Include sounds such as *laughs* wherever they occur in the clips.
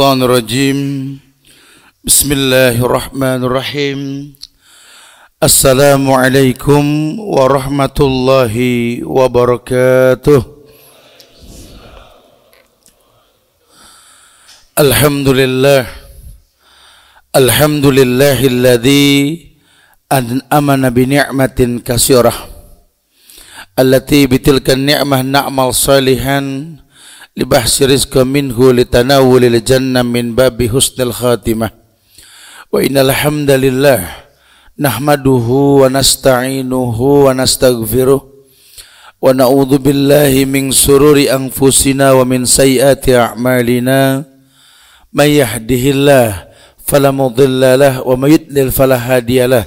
الشيطان الرجيم. بسم الله الرحمن الرحيم. السلام عليكم ورحمة الله وبركاته. الحمد لله. الحمد لله الذي أمن بنعمة كثيرة. التي بتلك النعمة نعمل صالحا لبحث رزق منه لتناول الجنة من باب حسن الخاتمة. وإن الحمد لله نحمده ونستعينه ونستغفره ونعوذ بالله من سرور أنفسنا ومن سيئات أعمالنا. من يهده الله فلا مضل له ومن يضلل فلا هادي له.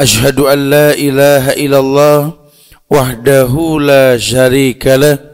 أشهد أن لا إله إلا الله وحده لا شريك له.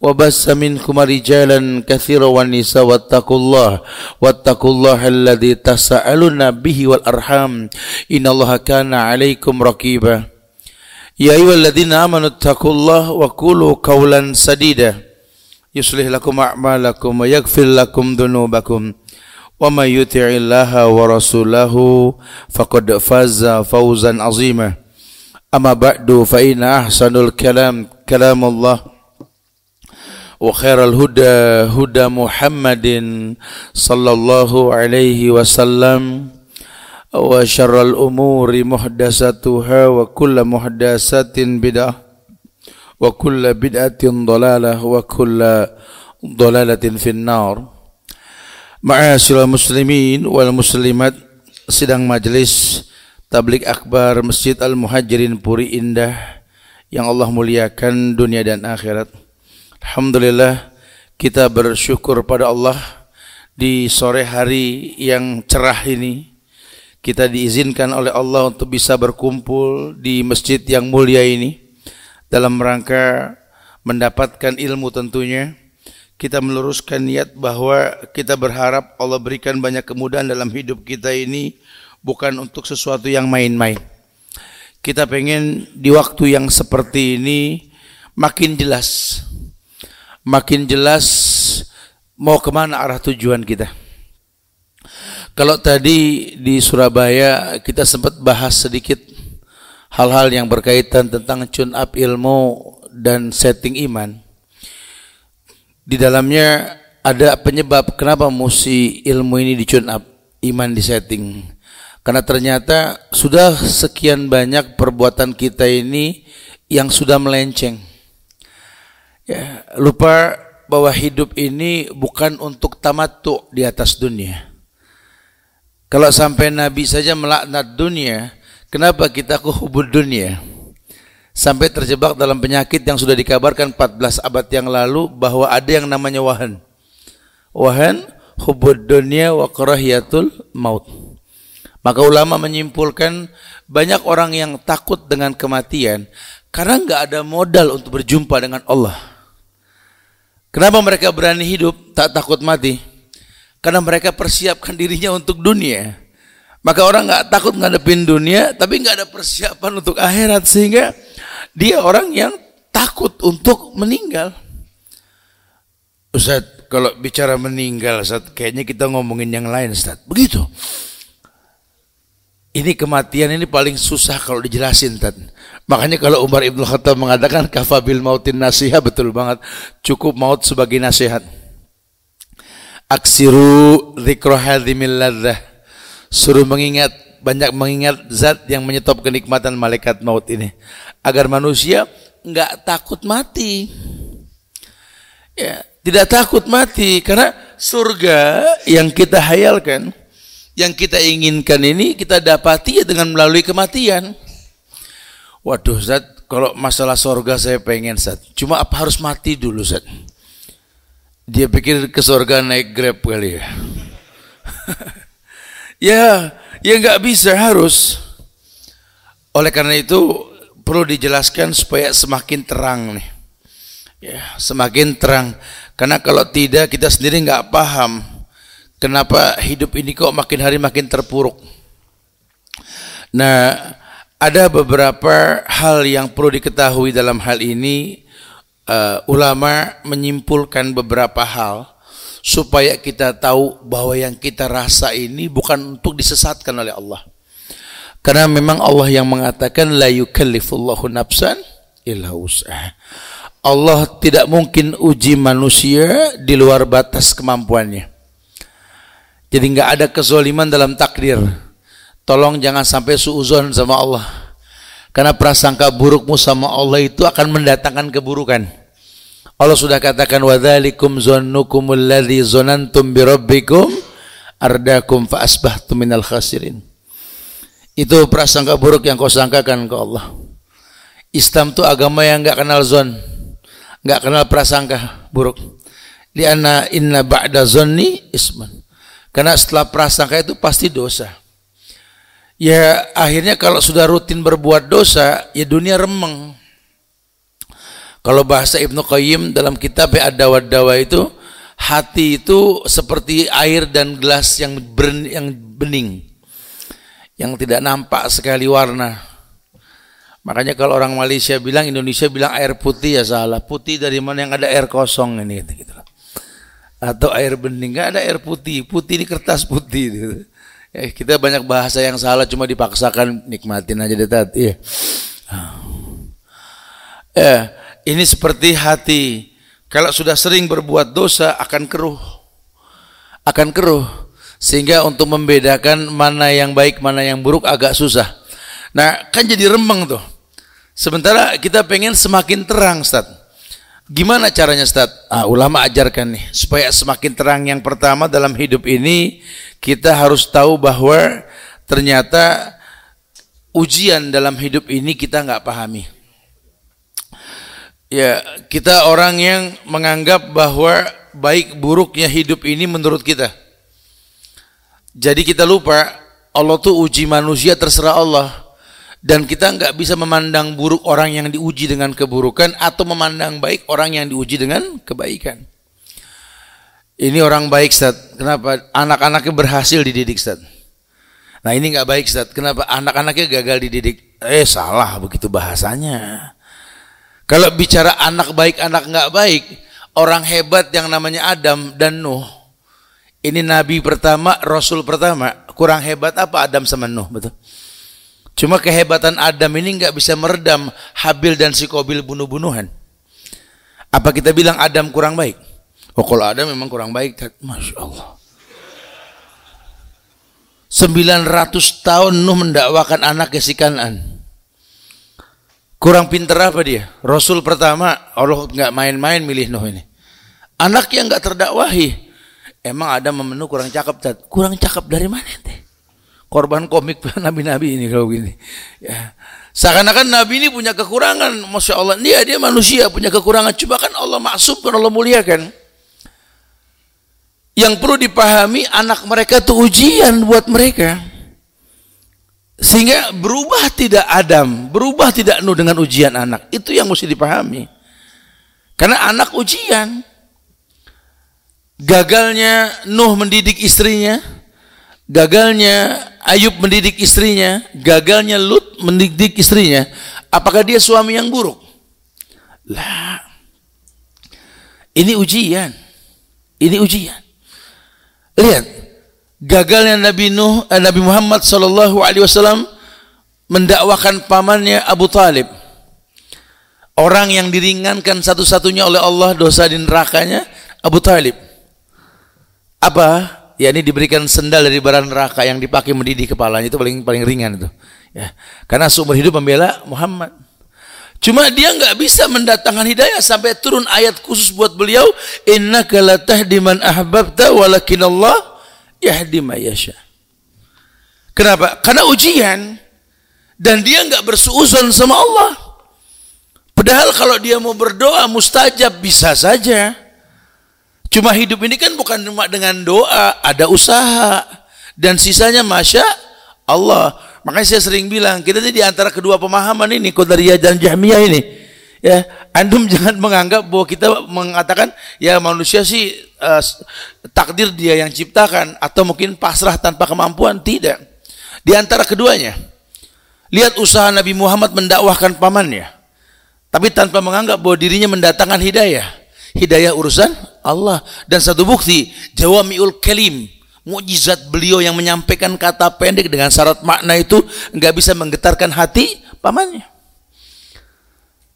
وبس منكم رجالا كثيرا والنساء واتقوا الله واتقوا الله الذي تساءلون به والأرحام. إن الله كان عليكم رقيبا. يا أيها الذين آمنوا اتقوا الله وقولوا قولا سديدا. يصلح لكم أعمالكم ويغفر لكم ذنوبكم. ومن يطع الله ورسوله فقد فاز فوزا عظيما. أما بعد فإن أحسن الكلام كلام الله. وخير الهدى هدى محمد صلى الله عليه وسلم وشر الأمور محدثاتها وكل محدثات بدعة وكل بدعة ضلالة وكل ضلالة في النار Ma'asyiral muslimin wal muslimat sidang majelis tablik akbar Masjid Al Muhajirin Puri Indah yang Allah muliakan dunia dan akhirat. Alhamdulillah kita bersyukur pada Allah di sore hari yang cerah ini. Kita diizinkan oleh Allah untuk bisa berkumpul di masjid yang mulia ini dalam rangka mendapatkan ilmu tentunya. Kita meluruskan niat bahwa kita berharap Allah berikan banyak kemudahan dalam hidup kita ini bukan untuk sesuatu yang main-main. Kita pengen di waktu yang seperti ini makin jelas makin jelas mau ke mana arah tujuan kita. Kalau tadi di Surabaya kita sempat bahas sedikit hal-hal yang berkaitan tentang tune up ilmu dan setting iman. Di dalamnya ada penyebab kenapa mesti ilmu ini di tune up, iman di setting. Karena ternyata sudah sekian banyak perbuatan kita ini yang sudah melenceng ya, lupa bahwa hidup ini bukan untuk tamatu di atas dunia. Kalau sampai Nabi saja melaknat dunia, kenapa kita ke hubud dunia? Sampai terjebak dalam penyakit yang sudah dikabarkan 14 abad yang lalu bahwa ada yang namanya wahan. Wahan, hubud dunia wa karahiyatul maut. Maka ulama menyimpulkan banyak orang yang takut dengan kematian karena nggak ada modal untuk berjumpa dengan Allah. Kenapa mereka berani hidup tak takut mati? Karena mereka persiapkan dirinya untuk dunia. Maka orang nggak takut ngadepin dunia, tapi nggak ada persiapan untuk akhirat sehingga dia orang yang takut untuk meninggal. Ustaz, kalau bicara meninggal, Ustaz, kayaknya kita ngomongin yang lain, Ustaz. Begitu. Ini kematian ini paling susah kalau dijelasin, Ustaz. Makanya kalau Umar Ibn Khattab mengatakan kafabil mautin nasihat betul banget. Cukup maut sebagai nasihat. Aksiru dzikra hadhimil ladzah. Suruh mengingat banyak mengingat zat yang menyetop kenikmatan malaikat maut ini agar manusia enggak takut mati. Ya, tidak takut mati karena surga yang kita hayalkan, yang kita inginkan ini kita dapati ya dengan melalui kematian. Waduh Zat, kalau masalah sorga saya pengen Zat. Cuma apa harus mati dulu Zat? Dia pikir ke sorga naik grab kali ya. *laughs* ya, ya nggak bisa harus. Oleh karena itu perlu dijelaskan supaya semakin terang nih. Ya, semakin terang. Karena kalau tidak kita sendiri nggak paham kenapa hidup ini kok makin hari makin terpuruk. Nah, ada beberapa hal yang perlu diketahui dalam hal ini. Uh, ulama menyimpulkan beberapa hal supaya kita tahu bahwa yang kita rasa ini bukan untuk disesatkan oleh Allah. Karena memang Allah yang mengatakan la yukallifullahu nafsan illa. Allah tidak mungkin uji manusia di luar batas kemampuannya. Jadi nggak ada kezoliman dalam takdir. Tolong jangan sampai suuzon sama Allah. Karena prasangka burukmu sama Allah itu akan mendatangkan keburukan. Allah sudah katakan wadzalikum zannukum alladzi zanantum bi rabbikum ardakum fa asbahtum minal khasirin. Itu prasangka buruk yang kau sangkakan ke Allah. Islam itu agama yang enggak kenal zon, enggak kenal prasangka buruk. Lianna inna ba'da zonni isman. Karena setelah prasangka itu pasti dosa. Ya akhirnya kalau sudah rutin berbuat dosa, ya dunia remeng. Kalau bahasa Ibnu Qayyim dalam kitab Ad-Dawa itu, hati itu seperti air dan gelas yang yang bening yang tidak nampak sekali warna. Makanya kalau orang Malaysia bilang Indonesia bilang air putih ya salah. Putih dari mana yang ada air kosong ini gitu. gitu. Atau air bening, nggak ada air putih. Putih di kertas putih gitu. *laughs* Ya, kita banyak bahasa yang salah cuma dipaksakan nikmatin aja deh tadi. Ya. ya, ini seperti hati. Kalau sudah sering berbuat dosa akan keruh. Akan keruh sehingga untuk membedakan mana yang baik, mana yang buruk agak susah. Nah, kan jadi remeng tuh. Sementara kita pengen semakin terang, Ustaz. Gimana caranya, Ustaz? Ah, ulama ajarkan nih, supaya semakin terang yang pertama dalam hidup ini, kita harus tahu bahwa ternyata ujian dalam hidup ini kita nggak pahami. Ya, kita orang yang menganggap bahwa baik buruknya hidup ini menurut kita. Jadi kita lupa Allah tuh uji manusia terserah Allah dan kita nggak bisa memandang buruk orang yang diuji dengan keburukan atau memandang baik orang yang diuji dengan kebaikan. Ini orang baik Ustaz. Kenapa? Anak-anaknya berhasil dididik Ustaz. Nah ini nggak baik Ustaz. Kenapa? Anak-anaknya gagal dididik. Eh salah begitu bahasanya. Kalau bicara anak baik, anak nggak baik, orang hebat yang namanya Adam dan Nuh ini nabi pertama, rasul pertama. Kurang hebat apa Adam sama Nuh, betul? Cuma kehebatan Adam ini nggak bisa meredam Habil dan si Kobil bunuh-bunuhan. Apa kita bilang Adam kurang baik? Oh kalau Adam memang kurang baik, masya Allah. 900 tahun Nuh mendakwakan anak si Kanan. Kurang pinter apa dia? Rasul pertama, Allah nggak main-main milih Nuh ini. Anak yang nggak terdakwahi, Emang ada memenu kurang cakep. Kurang cakep dari mana ente? Korban komik *laughs* nabi-nabi ini kalau gini. Ya. Seakan-akan nabi ini punya kekurangan, masya Allah. Dia dia manusia punya kekurangan. Coba kan Allah maksud kan Allah muliakan. Yang perlu dipahami anak mereka itu ujian buat mereka. Sehingga berubah tidak Adam, berubah tidak Nuh dengan ujian anak. Itu yang mesti dipahami. Karena anak ujian gagalnya Nuh mendidik istrinya, gagalnya Ayub mendidik istrinya, gagalnya Lut mendidik istrinya, apakah dia suami yang buruk? Lah. Ini ujian. Ini ujian. Lihat, gagalnya Nabi Nuh, eh, Nabi Muhammad sallallahu alaihi wasallam mendakwakan pamannya Abu Talib. Orang yang diringankan satu-satunya oleh Allah dosa di nerakanya Abu Talib apa ya ini diberikan sendal dari bara neraka yang dipakai mendidih kepalanya. Itu paling paling ringan itu. Ya. Karena sumber hidup membela Muhammad. Cuma dia nggak bisa mendatangkan hidayah sampai turun ayat khusus buat beliau. Innaka latahdi man ahbabta walakin Allah yahdi yasha. Kenapa? Karena ujian. Dan dia nggak bersuuzon sama Allah. Padahal kalau dia mau berdoa mustajab bisa saja Cuma hidup ini kan bukan cuma dengan doa, ada usaha dan sisanya masya Allah. Makanya saya sering bilang, kita di antara kedua pemahaman ini, Qadariyah dan Jahmiyah ini. Ya, antum *laughs* jangan menganggap bahwa kita mengatakan ya manusia sih uh, takdir dia yang ciptakan atau mungkin pasrah tanpa kemampuan, tidak. Di antara keduanya. Lihat usaha Nabi Muhammad mendakwahkan pamannya. Tapi tanpa menganggap bahwa dirinya mendatangkan hidayah. Hidayah urusan Allah. Dan satu bukti, Jawamiul Kalim. Mujizat beliau yang menyampaikan kata pendek dengan syarat makna itu nggak bisa menggetarkan hati pamannya.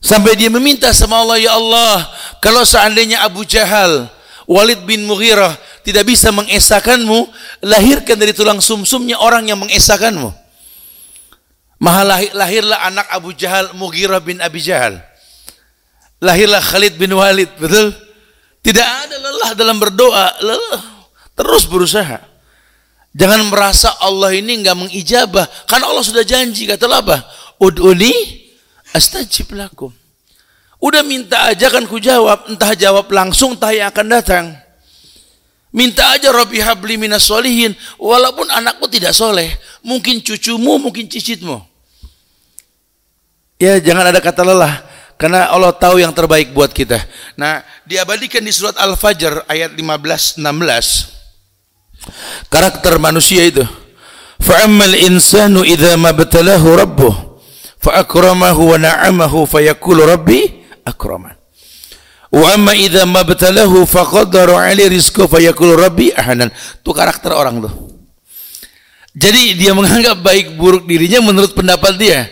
Sampai dia meminta sama Allah, Ya Allah, kalau seandainya Abu Jahal, Walid bin Mughirah tidak bisa mengesahkanmu, lahirkan dari tulang sumsumnya orang yang mengesahkanmu. Maha lahir, lahirlah anak Abu Jahal Mughirah bin Abi Jahal. Lahirlah Khalid bin Walid, betul? Tidak ada lelah dalam berdoa, lelah. Terus berusaha. Jangan merasa Allah ini enggak mengijabah. Karena Allah sudah janji, kata apa? Ud'uni astajib lakum. Udah minta aja kan ku jawab. Entah jawab langsung, entah yang akan datang. Minta aja Rabbi habli minas solihin. Walaupun anakmu tidak soleh. Mungkin cucumu, mungkin cicitmu. Ya jangan ada kata lelah karena Allah tahu yang terbaik buat kita. Nah, diabadikan di surat Al-Fajr ayat 15 16. Karakter manusia itu. Fa'ammal insanu idza mabtalahu rabbuh fa akramahu wa na'amahu fayaqulu rabbi akraman. Wa amma idza mabtalahu fa qaddara 'alaihi rizqahu fayaqulu rabbi ahanan. Itu karakter orang tuh. Jadi dia menganggap baik buruk dirinya menurut pendapat dia.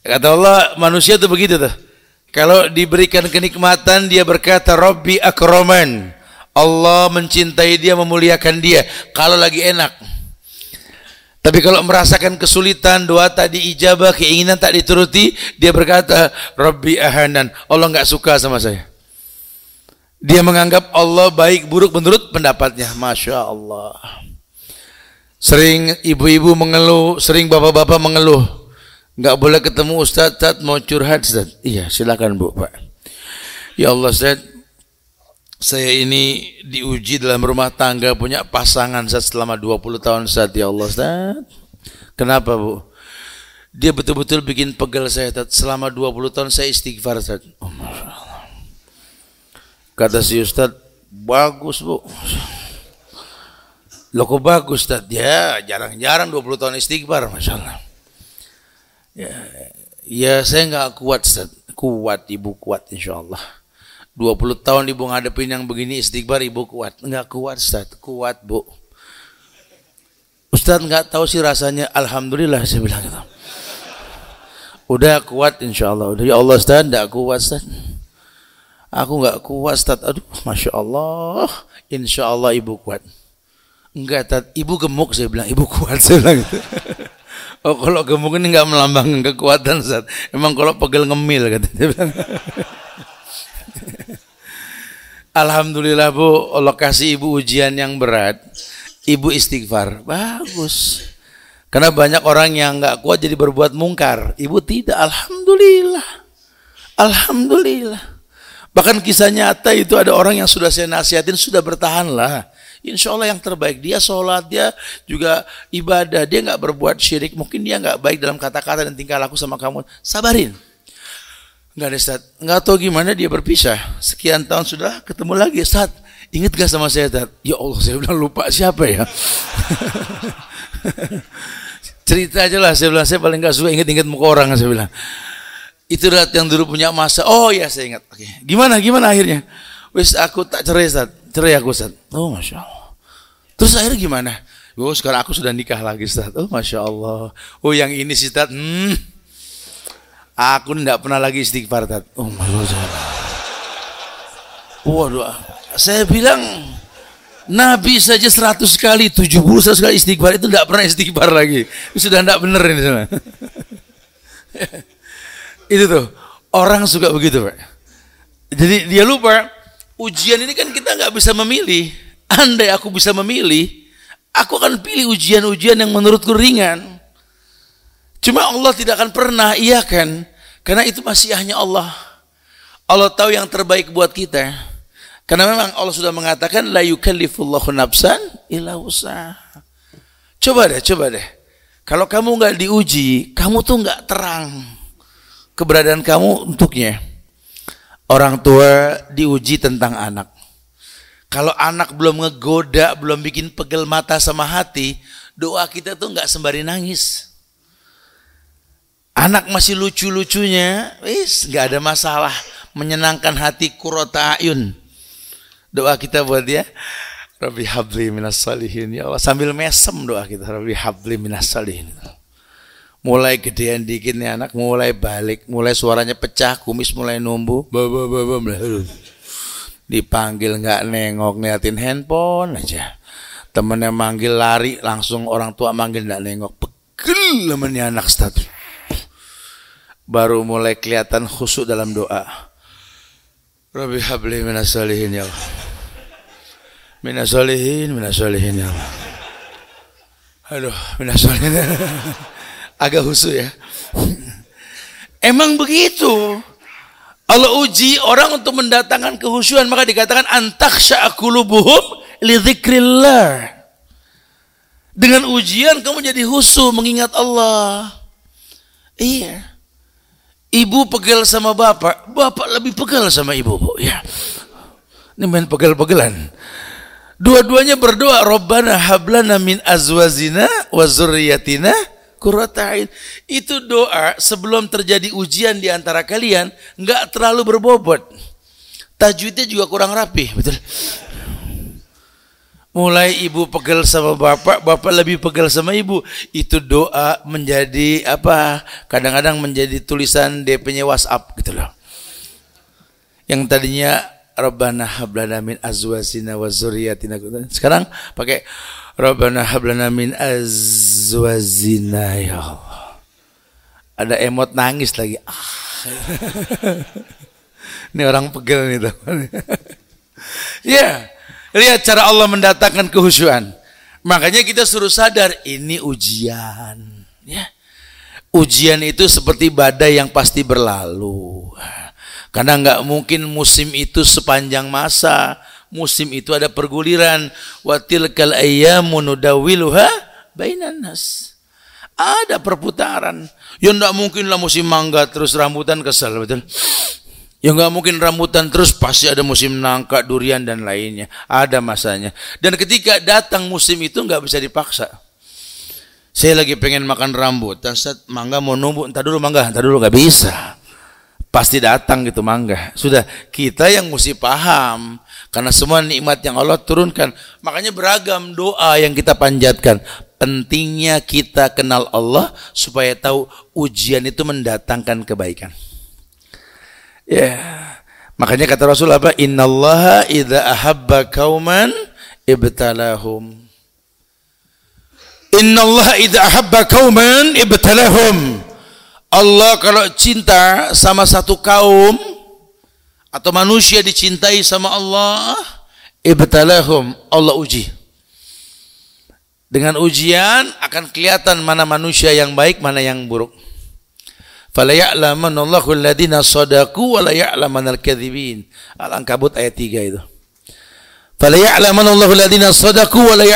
Kata Allah, manusia itu begitu tuh. Kalau diberikan kenikmatan dia berkata Rabbi akroman. Allah mencintai dia, memuliakan dia kalau lagi enak. Tapi kalau merasakan kesulitan, doa tak diijabah, keinginan tak dituruti, dia berkata, Rabbi ahanan. Allah nggak suka sama saya. Dia menganggap Allah baik buruk menurut pendapatnya. Masya Allah. Sering ibu-ibu mengeluh, sering bapak-bapak mengeluh. Enggak boleh ketemu Ustaz, Ustaz mau curhat Ustaz. Iya, silakan Bu, Pak. Ya Allah Ustaz, saya ini diuji dalam rumah tangga punya pasangan Ustaz selama 20 tahun Ustaz. Ya Allah Ustaz. Kenapa Bu? Dia betul-betul bikin pegel saya Ustaz. Selama 20 tahun saya istighfar Ustaz. Oh. Kata si Ustaz, bagus Bu. Loh kok bagus Ustaz? Ya jarang-jarang 20 tahun istighfar Masya Allah. Ya, ya saya nggak kuat Ustaz. Kuat ibu kuat insya Allah. 20 tahun ibu ngadepin yang begini istighbar ibu kuat. Nggak kuat Ustaz. Kuat bu. Ustaz nggak tahu sih rasanya. Alhamdulillah saya bilang gitu. Udah kuat insya Allah. Udah ya Allah Ustaz nggak kuat Ustaz. Aku nggak kuat Ustaz. Aduh Masya Allah. Insya Allah ibu kuat. Enggak, Tat. Ibu gemuk saya bilang. Ibu kuat *laughs* saya bilang gitu. Oh kalau gemuk ini nggak melambangkan kekuatan Ustaz. Emang kalau pegel ngemil katanya. *laughs* Alhamdulillah Bu, Allah kasih ibu ujian yang berat. Ibu istighfar, bagus. Karena banyak orang yang nggak kuat jadi berbuat mungkar. Ibu tidak, Alhamdulillah. Alhamdulillah. Bahkan kisah nyata itu ada orang yang sudah saya nasihatin sudah bertahan lah. Insya Allah yang terbaik dia sholat dia juga ibadah dia nggak berbuat syirik. Mungkin dia nggak baik dalam kata-kata dan tingkah laku sama kamu. Sabarin. Nggak ada Ustaz. Nggak tahu gimana dia berpisah. Sekian tahun sudah ketemu lagi Ustaz. Ingat gak sama saya Ustaz? Ya Allah saya udah lupa siapa ya. *laughs* Cerita aja lah saya bilang saya paling nggak suka ingat-ingat muka orang saya bilang. Itu adalah yang dulu punya masa. Oh ya saya ingat. Oke. Gimana gimana akhirnya? Wis aku tak cerai Ustaz cerai aku Ustaz. Oh Masya Allah. Terus akhirnya gimana? Oh sekarang aku sudah nikah lagi Ustaz. Oh Masya Allah. Oh yang ini sih Ustaz. Hmm. Aku tidak pernah lagi istighfar Ustaz. Oh Masya Allah. Waduh. Saya bilang Nabi saja seratus kali, tujuh puluh seratus kali istighfar itu tidak pernah istighfar lagi. Sudah tidak benar ini sama. *laughs* itu tuh orang suka begitu pak. Jadi dia lupa ujian ini kan kita nggak bisa memilih. Andai aku bisa memilih, aku akan pilih ujian-ujian yang menurutku ringan. Cuma Allah tidak akan pernah, iya kan? Karena itu masih hanya Allah. Allah tahu yang terbaik buat kita. Karena memang Allah sudah mengatakan la yukallifullahu nafsan illa. Coba deh, coba deh. Kalau kamu nggak diuji, kamu tuh nggak terang keberadaan kamu untuknya. Orang tua diuji tentang anak. Kalau anak belum ngegoda, belum bikin pegel mata sama hati, doa kita tuh nggak sembari nangis. Anak masih lucu-lucunya, wis nggak ada masalah, menyenangkan hati kurota ayun. Doa kita buat dia, Rabbi habli minas salihin ya Allah sambil mesem doa kita Rabbi habli minas salihin. Mulai gedean dikit nih anak, mulai balik, mulai suaranya pecah, kumis mulai baba dipanggil nggak nengok ngeliatin handphone aja. Temennya manggil lari langsung orang tua manggil nggak nengok. Pegel temennya anak status. Baru mulai kelihatan khusyuk dalam doa. Rabbi habli minas salihin ya Allah. Minas salihin ya Allah. Aduh minas salihin *laughs* agak khusyuk ya *laughs* emang begitu Allah uji orang untuk mendatangkan kehusuan maka dikatakan antaksha akulubuhum li dzikrillah. Dengan ujian kamu jadi husu mengingat Allah. Iya. Ibu pegel sama bapak, bapak lebih pegel sama ibu, Bu. Ya. Ini main pegel-pegelan. Dua-duanya berdoa, Rabbana hablana min azwazina wa zurriyatina Qurratain. Itu doa sebelum terjadi ujian di antara kalian nggak terlalu berbobot. Tajwidnya juga kurang rapi, betul. Mulai ibu pegel sama bapak, bapak lebih pegel sama ibu. Itu doa menjadi apa? Kadang-kadang menjadi tulisan DP-nya WhatsApp gitu loh. Yang tadinya Rabbana hablana min azwajina wa zurriyatina. Sekarang pakai Rabbana hablana min azwazina ya Allah. Ada emot nangis lagi. Ah. *laughs* Ini orang pegel nih teman. *laughs* ya, lihat cara Allah mendatangkan kehusuan. Makanya kita suruh sadar ini ujian. Ya. Ujian itu seperti badai yang pasti berlalu. Karena nggak mungkin musim itu sepanjang masa musim itu ada perguliran. Wa tilkal ayyamu nudawiluha bainan ada perputaran. Ya enggak mungkin lah musim mangga terus rambutan kesal betul? Ya enggak mungkin rambutan terus pasti ada musim nangka durian dan lainnya. Ada masanya. Dan ketika datang musim itu enggak bisa dipaksa. Saya lagi pengen makan rambutan saat mangga mau nunggu entar dulu mangga entar dulu enggak bisa. Pasti datang gitu mangga. Sudah kita yang mesti paham karena semua nikmat yang Allah turunkan. Makanya beragam doa yang kita panjatkan. Pentingnya kita kenal Allah supaya tahu ujian itu mendatangkan kebaikan. Ya. Yeah. Makanya kata Rasul apa? Innallaha idza ahabba kauman ibtalahum. Innallaha idza ahabba kauman ibtalahum. Allah kalau cinta sama satu kaum atau manusia dicintai sama Allah, ibtalahum Allah uji. Dengan ujian akan kelihatan mana manusia yang baik, mana yang buruk. Fala ya'lamanallahu alladhina sadaqu wa la ya'lamanal kadzibin. Ayat 3 itu. Fala ya'lamanallahu alladhina sadaqu wa la.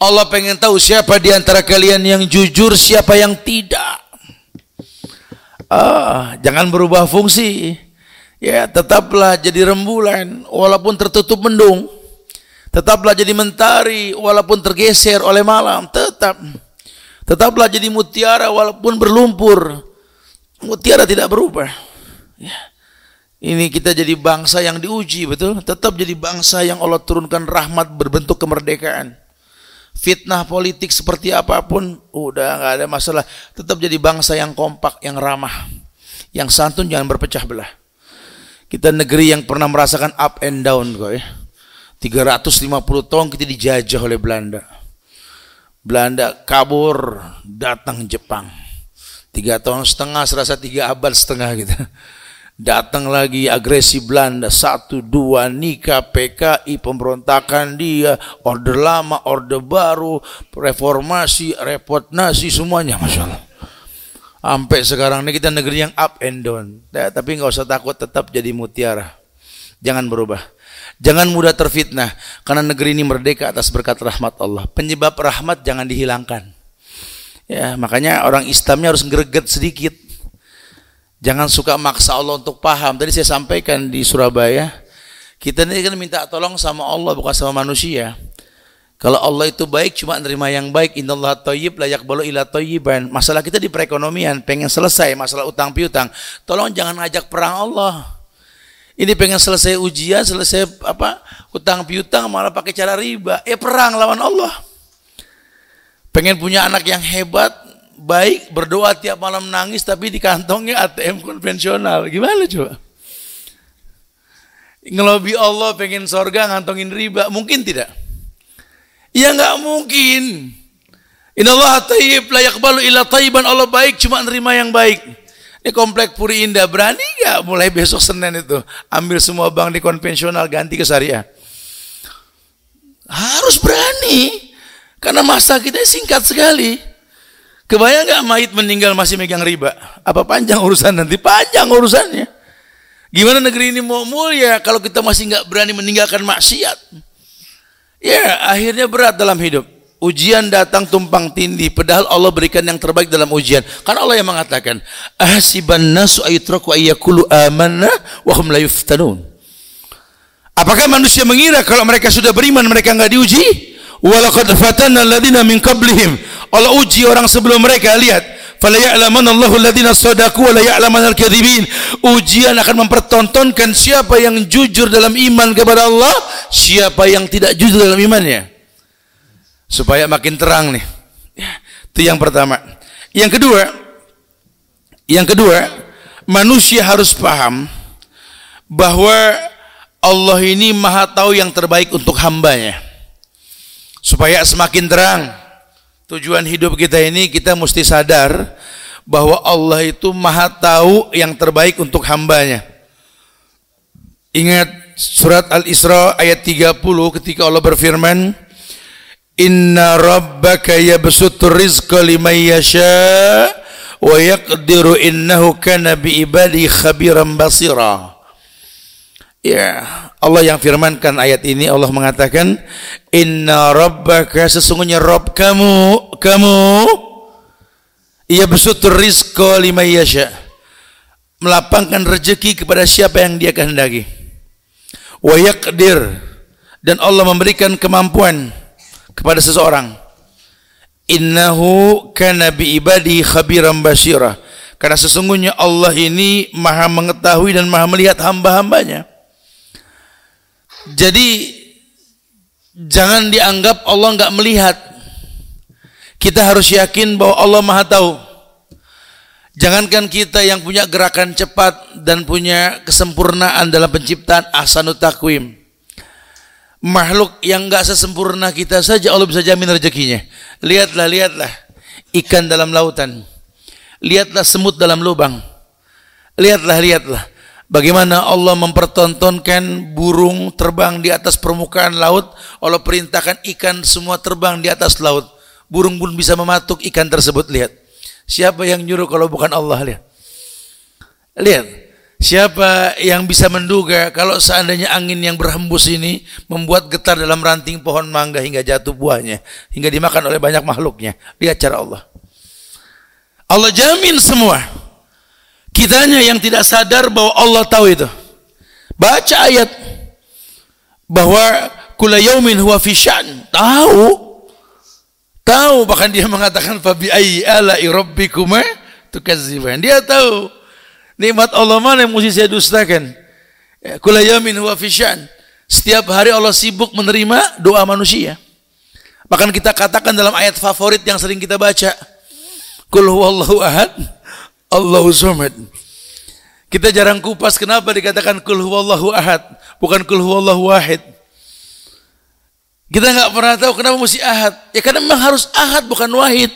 Allah pengen tahu siapa di antara kalian yang jujur, siapa yang tidak. Ah, jangan berubah fungsi. Ya, tetaplah jadi rembulan walaupun tertutup mendung. Tetaplah jadi mentari walaupun tergeser oleh malam, tetap. Tetaplah jadi mutiara walaupun berlumpur. Mutiara tidak berubah. Ya. Ini kita jadi bangsa yang diuji, betul? Tetap jadi bangsa yang Allah turunkan rahmat berbentuk kemerdekaan fitnah politik seperti apa pun udah nggak ada masalah tetap jadi bangsa yang kompak yang ramah yang santun jangan berpecah belah kita negeri yang pernah merasakan up and down kok ya. 350 tahun kita dijajah oleh Belanda. Belanda kabur datang Jepang. Tiga tahun setengah serasa tiga abad setengah gitu. Datang lagi agresi Belanda, satu, dua, nikah, PKI, pemberontakan dia, order lama, order baru, reformasi, repot nasi, semuanya, Masya Allah. Sampai sekarang ini kita negeri yang up and down. Ya, tapi nggak usah takut, tetap jadi mutiara. Jangan berubah. Jangan mudah terfitnah, karena negeri ini merdeka atas berkat rahmat Allah. Penyebab rahmat jangan dihilangkan. Ya, makanya orang Islamnya harus greget sedikit. Jangan suka maksa Allah untuk paham. Tadi saya sampaikan di Surabaya, kita ini kan minta tolong sama Allah bukan sama manusia. Kalau Allah itu baik cuma nerima yang baik. Innallaha thayyib la yaqbalu illa thayyiban. Masalah kita di perekonomian pengen selesai masalah utang piutang. Tolong jangan ngajak perang Allah. Ini pengen selesai ujian, selesai apa? Utang piutang malah pakai cara riba. Eh perang lawan Allah. Pengen punya anak yang hebat, baik, berdoa tiap malam nangis tapi di kantongnya ATM konvensional. Gimana coba? Ngelobi Allah pengen sorga ngantongin riba, mungkin tidak? Ya nggak mungkin. Allah tayyib la yaqbalu illa tayyiban. Allah baik cuma nerima yang baik. Ini komplek Puri Indah berani nggak mulai besok Senin itu ambil semua bank di konvensional ganti ke syariah? Harus berani. Karena masa kita singkat sekali. Kebayang nggak mayit meninggal masih megang riba? Apa panjang urusan nanti? Panjang urusannya. Gimana negeri ini mau mulia kalau kita masih nggak berani meninggalkan maksiat? Ya, akhirnya berat dalam hidup. Ujian datang tumpang tindih, padahal Allah berikan yang terbaik dalam ujian. Karena Allah yang mengatakan, "Ahsiban nasu ayutraku ayyakulu amanna wa hum la yuftanun." Apakah manusia mengira kalau mereka sudah beriman mereka enggak diuji? Walaqad fatanna alladziina min qablihim. Allah uji orang sebelum mereka, lihat fala ya'lamanna Allahu alladziina shadaqu wa la ya'lamanna al-kadzibin. Ujian akan mempertontonkan siapa yang jujur dalam iman kepada Allah, siapa yang tidak jujur dalam imannya. Supaya makin terang nih. Ya, itu yang pertama. Yang kedua, yang kedua, manusia harus paham bahwa Allah ini maha tahu yang terbaik untuk hambanya. Supaya semakin terang tujuan hidup kita ini kita mesti sadar bahwa Allah itu maha tahu yang terbaik untuk hambanya. Ingat surat Al-Isra ayat 30 ketika Allah berfirman, Inna rabbaka yabsutur rizqa liman yasha wa yaqdiru innahu kana bi ibadi khabiran basira. Ya, Allah yang firmankan ayat ini Allah mengatakan inna rabbaka sesungguhnya Rabb kamu kamu ia besutur rizqa liman yasha. Melapangkan rezeki kepada siapa yang dia kehendaki. Wa yaqdir. Dan Allah memberikan kemampuan kepada seseorang. Innahu kana bi ibadi khabiran basira karena sesungguhnya Allah ini maha mengetahui dan maha melihat hamba-hambanya jadi jangan dianggap Allah nggak melihat. Kita harus yakin bahwa Allah Maha tahu. Jangankan kita yang punya gerakan cepat dan punya kesempurnaan dalam penciptaan ahsanut takwim. Makhluk yang nggak sesempurna kita saja Allah bisa jamin rezekinya. Lihatlah, lihatlah ikan dalam lautan. Lihatlah semut dalam lubang. Lihatlah, lihatlah Bagaimana Allah mempertontonkan burung terbang di atas permukaan laut, Allah perintahkan ikan semua terbang di atas laut. Burung pun bisa mematuk ikan tersebut, lihat. Siapa yang nyuruh kalau bukan Allah, lihat. Lihat. Siapa yang bisa menduga kalau seandainya angin yang berhembus ini membuat getar dalam ranting pohon mangga hingga jatuh buahnya, hingga dimakan oleh banyak makhluknya. Lihat cara Allah. Allah jamin semua. Kitanya yang tidak sadar bahwa Allah tahu itu. Baca ayat bahwa kula yaumin huwa fi. Tahu. Tahu bahkan dia mengatakan fa bi ayyi ala'i rabbikuma tukazziban. Dia tahu nikmat Allah mana yang mesti saya dustakan. Ya, kula yaumin huwa fi. Setiap hari Allah sibuk menerima doa manusia. Bahkan kita katakan dalam ayat favorit yang sering kita baca. Kul huwallahu ahad Allahu Samad. Kita jarang kupas kenapa dikatakan kul huwallahu ahad, bukan kul huwallahu wahid. Kita nggak pernah tahu kenapa mesti ahad. Ya karena memang harus ahad bukan wahid.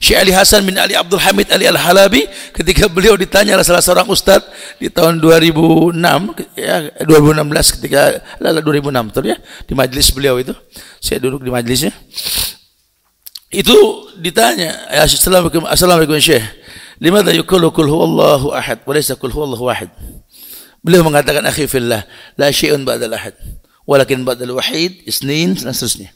Syekh Ali Hasan bin Ali Abdul Hamid Ali Al-Halabi ketika beliau ditanya oleh salah seorang ustadz di tahun 2006 ya 2016 ketika lala 2006 betul ya di majelis beliau itu saya duduk di majelisnya itu ditanya assalamualaikum assalamualaikum syekh Limadha yukulu kul huwallahu ahad wa laysa kul huwallahu wahid. Beliau mengatakan akhi fillah, la syai'un ba'dal ahad, walakin ba'dal wahid, isnin dan seterusnya.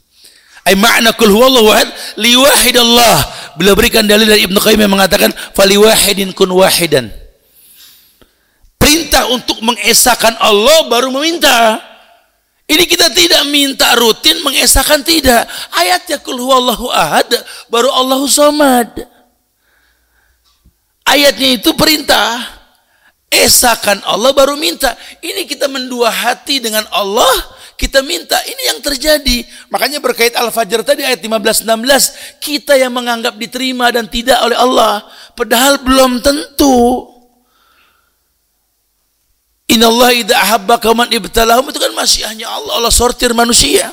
Ay makna kul huwallahu ahad liwahidallah. Beliau berikan dalil dari Ibnu Qayyim yang mengatakan faliwahidin kun wahidan. Perintah untuk mengesahkan Allah baru meminta. Ini kita tidak minta rutin mengesahkan tidak. Ayatnya kul huwallahu ahad baru Allahu samad. Ayatnya itu perintah. Esakan Allah baru minta. Ini kita mendua hati dengan Allah kita minta ini yang terjadi. Makanya berkait Al-Fajr tadi ayat 15 16, kita yang menganggap diterima dan tidak oleh Allah, padahal belum tentu. Inallah idza ahabba man ibtalahum itu kan masih hanya Allah, Allah sortir manusia.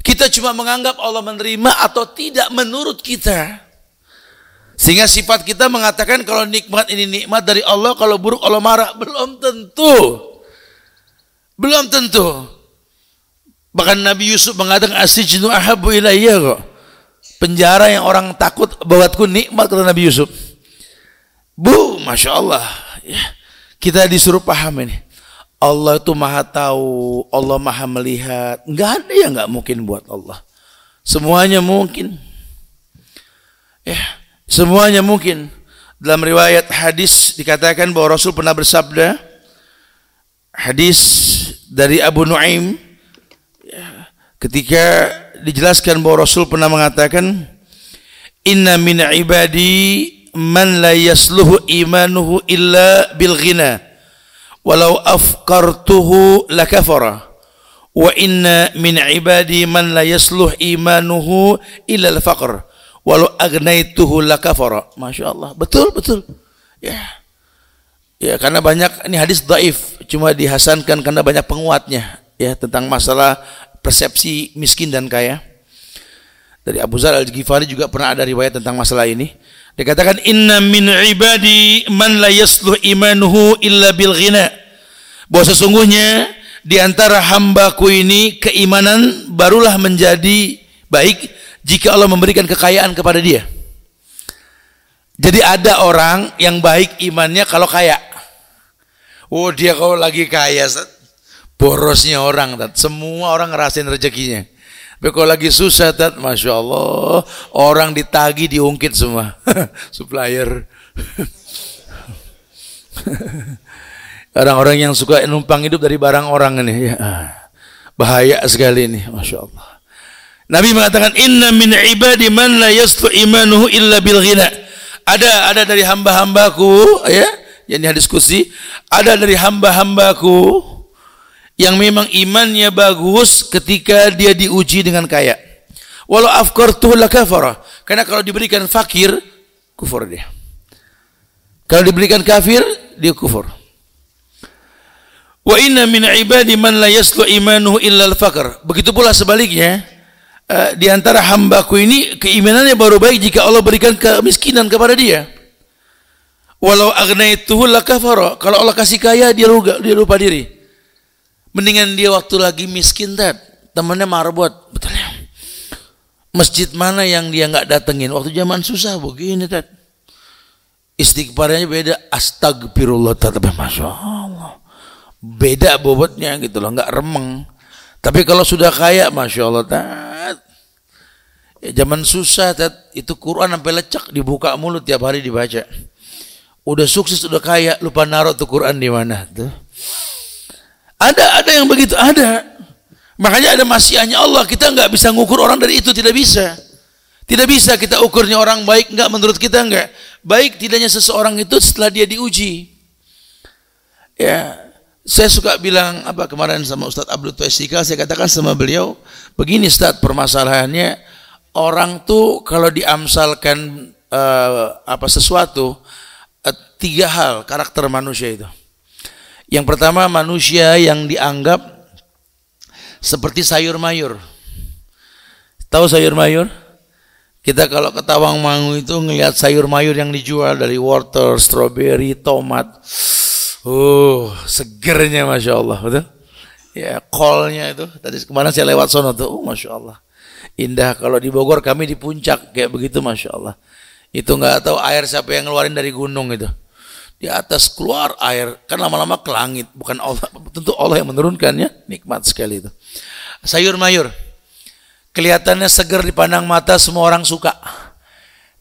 Kita cuma menganggap Allah menerima atau tidak menurut kita. Sehingga sifat kita mengatakan kalau nikmat ini nikmat dari Allah, kalau buruk Allah marah. Belum tentu. Belum tentu. Bahkan Nabi Yusuf mengatakan asijnu ahabu ilayya kok. Penjara yang orang takut buatku nikmat kata Nabi Yusuf. Bu, Masya Allah. Ya. Kita disuruh paham ini. Allah itu maha tahu, Allah maha melihat. Enggak ada yang enggak mungkin buat Allah. Semuanya mungkin. Ya, semuanya mungkin. Dalam riwayat hadis dikatakan bahwa Rasul pernah bersabda, hadis dari Abu Nuaim ketika dijelaskan bahwa Rasul pernah mengatakan inna min ibadi man la yasluhu imanuhu illa bil ghina walau afkartuhu lakafara wa inna min ibadi man la yasluh imanuhu illa al faqr walau agnaituhu lakafara Masya Allah betul betul ya ya karena banyak ini hadis daif cuma dihasankan karena banyak penguatnya ya tentang masalah persepsi miskin dan kaya. Dari Abu Zar al-Ghifari juga pernah ada riwayat tentang masalah ini. Dikatakan inna min ibadi man la yasluh imanuhu illa bil ghina. Bahwa sesungguhnya di antara hambaku ini keimanan barulah menjadi baik jika Allah memberikan kekayaan kepada dia. Jadi ada orang yang baik imannya kalau kaya. Oh dia kalau lagi kaya, borosnya orang tat. semua orang ngerasain rezekinya tapi kalau lagi susah tat masya Allah orang ditagi diungkit semua *laughs* supplier *laughs* orang-orang yang suka numpang hidup dari barang orang ini ya bahaya sekali ini masya Allah Nabi mengatakan inna min ibadi man la yastu imanuhu illa bil ghina ada ada dari hamba-hambaku ya yang diskusi ada dari hamba-hambaku yang memang imannya bagus ketika dia diuji dengan kaya. Walau afkartuhu lakafara. Karena kalau diberikan fakir, kufur dia. Kalau diberikan kafir, dia kufur. Wa inna min ibadi man la yaslu imanuhu illa al-faqr. Begitu pula sebaliknya, uh, di antara hambaku ini keimanannya baru baik jika Allah berikan kemiskinan kepada dia. Walau agnaituhu lakafara. Kalau Allah kasih kaya dia lupa, dia lupa diri. Mendingan dia waktu lagi miskin tat, temannya marbot, betul ya. Masjid mana yang dia nggak datengin waktu zaman susah begini tat. Istighfarnya beda, astagfirullah tapi masya Allah. Beda bobotnya gitu loh, nggak remeng. Tapi kalau sudah kaya, masya Allah tat. Ya, zaman susah tat, itu Quran sampai lecek dibuka mulut tiap hari dibaca. Udah sukses, udah kaya, lupa naruh tuh Quran di mana tuh. Ada, ada yang begitu, ada. Makanya ada masyiahnya Allah. Kita nggak bisa ngukur orang dari itu, tidak bisa. Tidak bisa kita ukurnya orang baik nggak menurut kita nggak. Baik tidaknya seseorang itu setelah dia diuji. Ya, saya suka bilang apa kemarin sama Ustadz Abdul Tuesika, saya katakan sama beliau, begini Ustadz permasalahannya orang tuh kalau diamsalkan uh, apa sesuatu uh, tiga hal karakter manusia itu. Yang pertama manusia yang dianggap seperti sayur mayur. Tahu sayur mayur? Kita kalau ke Tawang Mangu itu ngelihat sayur mayur yang dijual dari wortel, strawberry, tomat. Uh, segernya Masya Allah. Betul? Ya, kolnya itu. Tadi kemarin saya lewat sono tuh. Uh, Masya Allah. Indah. Kalau di Bogor kami di puncak. Kayak begitu Masya Allah. Itu nggak tahu air siapa yang ngeluarin dari gunung itu di atas keluar air kan lama-lama ke langit bukan Allah tentu Allah yang menurunkannya nikmat sekali itu sayur mayur Kelihatannya seger dipandang mata semua orang suka.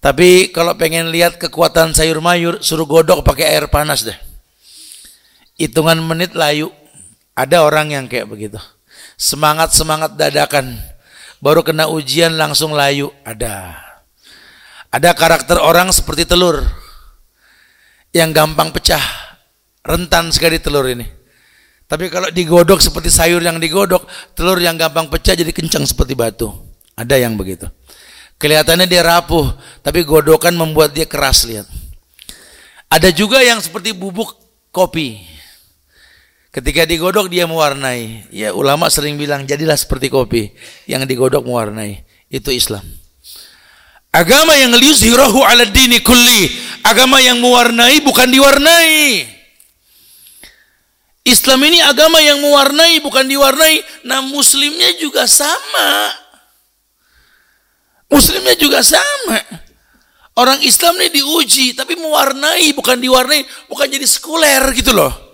Tapi kalau pengen lihat kekuatan sayur mayur, suruh godok pakai air panas deh. Hitungan menit layu. Ada orang yang kayak begitu. Semangat-semangat dadakan. Baru kena ujian langsung layu. Ada. Ada karakter orang seperti telur. Yang gampang pecah. Rentan sekali telur ini. Tapi kalau digodok seperti sayur yang digodok, telur yang gampang pecah jadi kencang seperti batu. Ada yang begitu. Kelihatannya dia rapuh, tapi godokan membuat dia keras lihat. Ada juga yang seperti bubuk kopi. Ketika digodok dia mewarnai. Ya ulama sering bilang jadilah seperti kopi yang digodok mewarnai. Itu Islam. Agama yang liyuzhirahu ala dini kulli. Agama yang mewarnai bukan diwarnai. Islam ini agama yang mewarnai bukan diwarnai. Nah muslimnya juga sama. Muslimnya juga sama. Orang Islam ini diuji tapi mewarnai bukan diwarnai, bukan jadi sekuler gitu loh.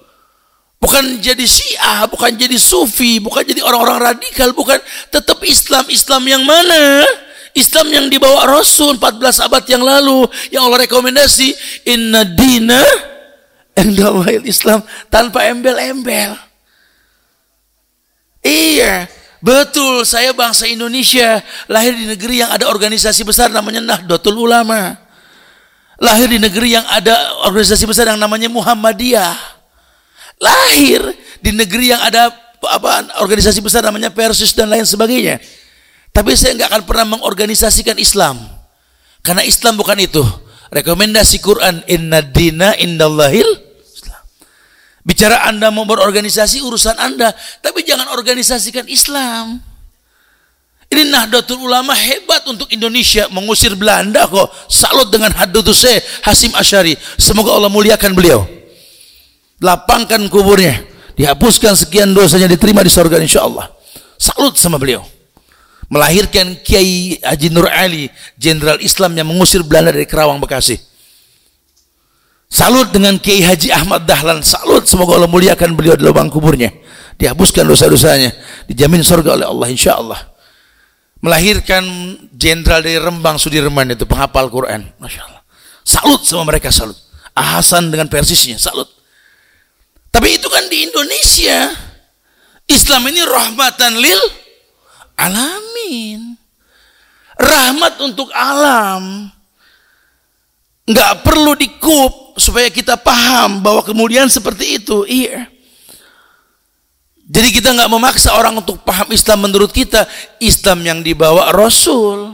Bukan jadi Syiah, bukan jadi Sufi, bukan jadi orang-orang radikal, bukan tetap Islam. Islam yang mana? Islam yang dibawa Rasul 14 abad yang lalu yang Allah rekomendasi inna dina Endawahil Islam tanpa embel-embel. Iya, betul. Saya bangsa Indonesia, lahir di negeri yang ada organisasi besar namanya Nahdlatul Ulama. Lahir di negeri yang ada organisasi besar yang namanya Muhammadiyah. Lahir di negeri yang ada apa organisasi besar namanya Persis dan lain sebagainya. Tapi saya nggak akan pernah mengorganisasikan Islam. Karena Islam bukan itu. Rekomendasi Quran inna dina indallahil Bicara Anda mau berorganisasi urusan Anda, tapi jangan organisasikan Islam. Ini Nahdlatul Ulama hebat untuk Indonesia mengusir Belanda kok. Salut dengan Haddatu Syekh Hasim Asyari. Semoga Allah muliakan beliau. Lapangkan kuburnya, dihapuskan sekian dosanya diterima di surga insyaallah. Salut sama beliau. Melahirkan Kiai Haji Nur Ali, jenderal Islam yang mengusir Belanda dari Kerawang Bekasi. Salut dengan Kiai Haji Ahmad Dahlan. Salut semoga Allah muliakan beliau di lubang kuburnya. Dihapuskan dosa-dosanya. Dijamin surga oleh Allah insya Allah. Melahirkan jenderal dari Rembang Sudirman itu penghafal Quran. Masya Allah. Salut sama mereka salut. Ahasan dengan persisnya salut. Tapi itu kan di Indonesia. Islam ini rahmatan lil alamin. Rahmat untuk alam. Nggak perlu dikup supaya kita paham bahwa kemudian seperti itu. Iya. Jadi kita nggak memaksa orang untuk paham Islam menurut kita. Islam yang dibawa Rasul.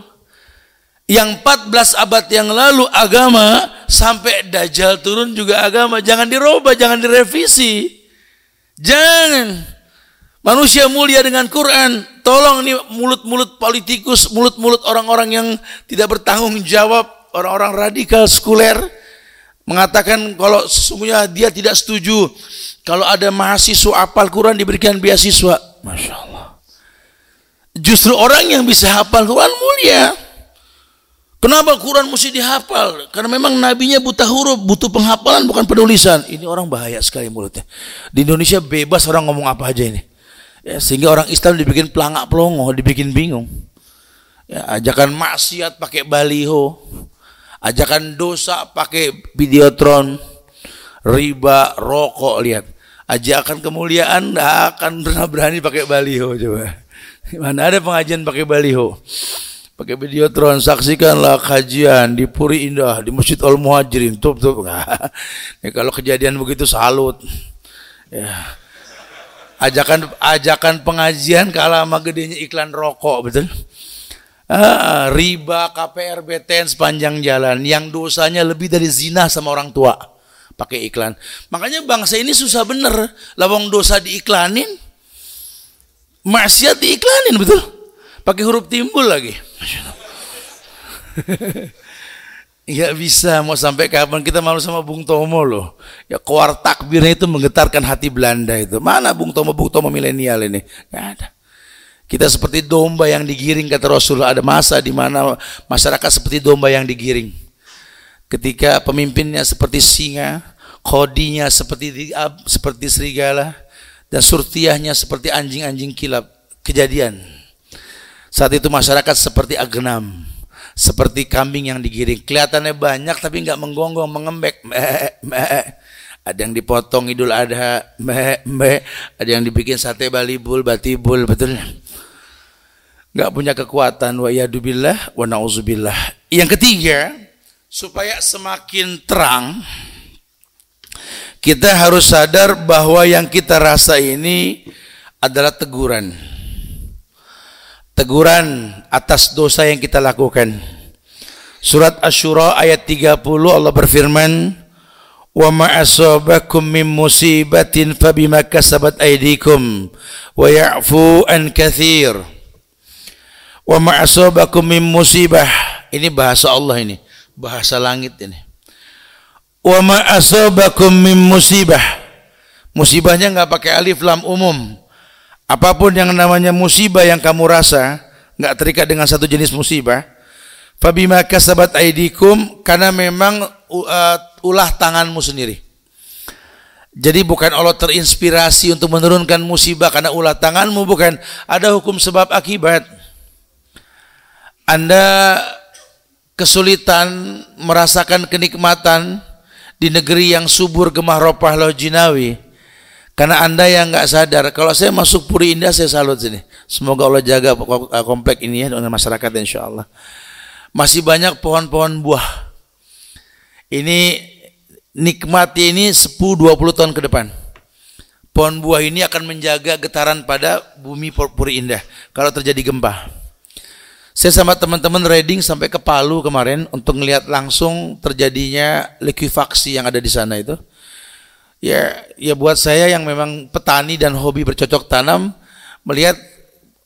Yang 14 abad yang lalu agama sampai Dajjal turun juga agama. Jangan dirubah, jangan direvisi. Jangan. Manusia mulia dengan Quran. Tolong nih mulut-mulut politikus, mulut-mulut orang-orang yang tidak bertanggung jawab, orang-orang radikal, sekuler mengatakan kalau sesungguhnya dia tidak setuju kalau ada mahasiswa apal Quran diberikan beasiswa. Masya Allah. Justru orang yang bisa hafal Quran mulia. Kenapa Quran mesti dihafal? Karena memang nabinya buta huruf, butuh penghafalan bukan penulisan. Ini orang bahaya sekali mulutnya. Di Indonesia bebas orang ngomong apa aja ini. Ya, sehingga orang Islam dibikin pelangak pelongo, dibikin bingung. Ya, ajakan maksiat pakai baliho ajakan dosa pakai videotron, riba, rokok lihat. Ajakan kemuliaan tidak akan pernah berani pakai baliho coba. Mana ada pengajian pakai baliho? Pakai videotron, saksikanlah kajian di Puri Indah, di Masjid Al Muhajirin. Tup tup. *laughs* Nah, kalau kejadian begitu salut. Ya. Ajakan ajakan pengajian kalah sama gedenya iklan rokok, betul? Ah, riba, KPR, BTN sepanjang jalan. Yang dosanya lebih dari zina sama orang tua. Pakai iklan. Makanya bangsa ini susah bener. Lawang dosa diiklanin. Maksiat diiklanin, betul? Pakai huruf timbul lagi. *laughs* Gak bisa mau sampai kapan kita malu sama Bung Tomo loh. Ya keluar takbirnya itu menggetarkan hati Belanda itu. Mana Bung Tomo, Bung Tomo milenial ini? Gak ada. Kita seperti domba yang digiring kata Rasulullah ada masa di mana masyarakat seperti domba yang digiring. Ketika pemimpinnya seperti singa, kodinya seperti seperti serigala dan surtiahnya seperti anjing-anjing kilap. Kejadian. Saat itu masyarakat seperti agenam, seperti kambing yang digiring. Kelihatannya banyak tapi nggak menggonggong, mengembek. Meh, meh. Ada yang dipotong idul adha, meh, meh. Ada yang dibikin sate balibul, batibul, betul. Nggak punya kekuatan. Wa yadubillah, wa na'udzubillah. Yang ketiga, supaya semakin terang, kita harus sadar bahwa yang kita rasa ini adalah teguran teguran atas dosa yang kita lakukan. Surat Asy-Syura ayat 30 Allah berfirman, "Wa ma asabakum min musibatin fabima kasabat aydikum wa ya'fu an katsir." Wa ma asabakum min musibah. Ini bahasa Allah ini, bahasa langit ini. Wa ma asabakum min musibah. Musibahnya enggak pakai alif lam umum. Apa pun yang namanya musibah yang kamu rasa, nggak terikat dengan satu jenis musibah. Fabima kasabat aidikum karena memang uh, ulah tanganmu sendiri. Jadi bukan Allah terinspirasi untuk menurunkan musibah karena ulah tanganmu bukan ada hukum sebab akibat. Anda kesulitan merasakan kenikmatan di negeri yang subur gemah ropah lojinawi karena anda yang nggak sadar, kalau saya masuk Puri Indah saya salut sini. Semoga Allah jaga komplek ini ya dengan masyarakat insya Allah. Masih banyak pohon-pohon buah. Ini nikmati ini 10-20 tahun ke depan. Pohon buah ini akan menjaga getaran pada bumi Puri Indah kalau terjadi gempa. Saya sama teman-teman reading sampai ke Palu kemarin untuk melihat langsung terjadinya likuifaksi yang ada di sana itu ya ya buat saya yang memang petani dan hobi bercocok tanam melihat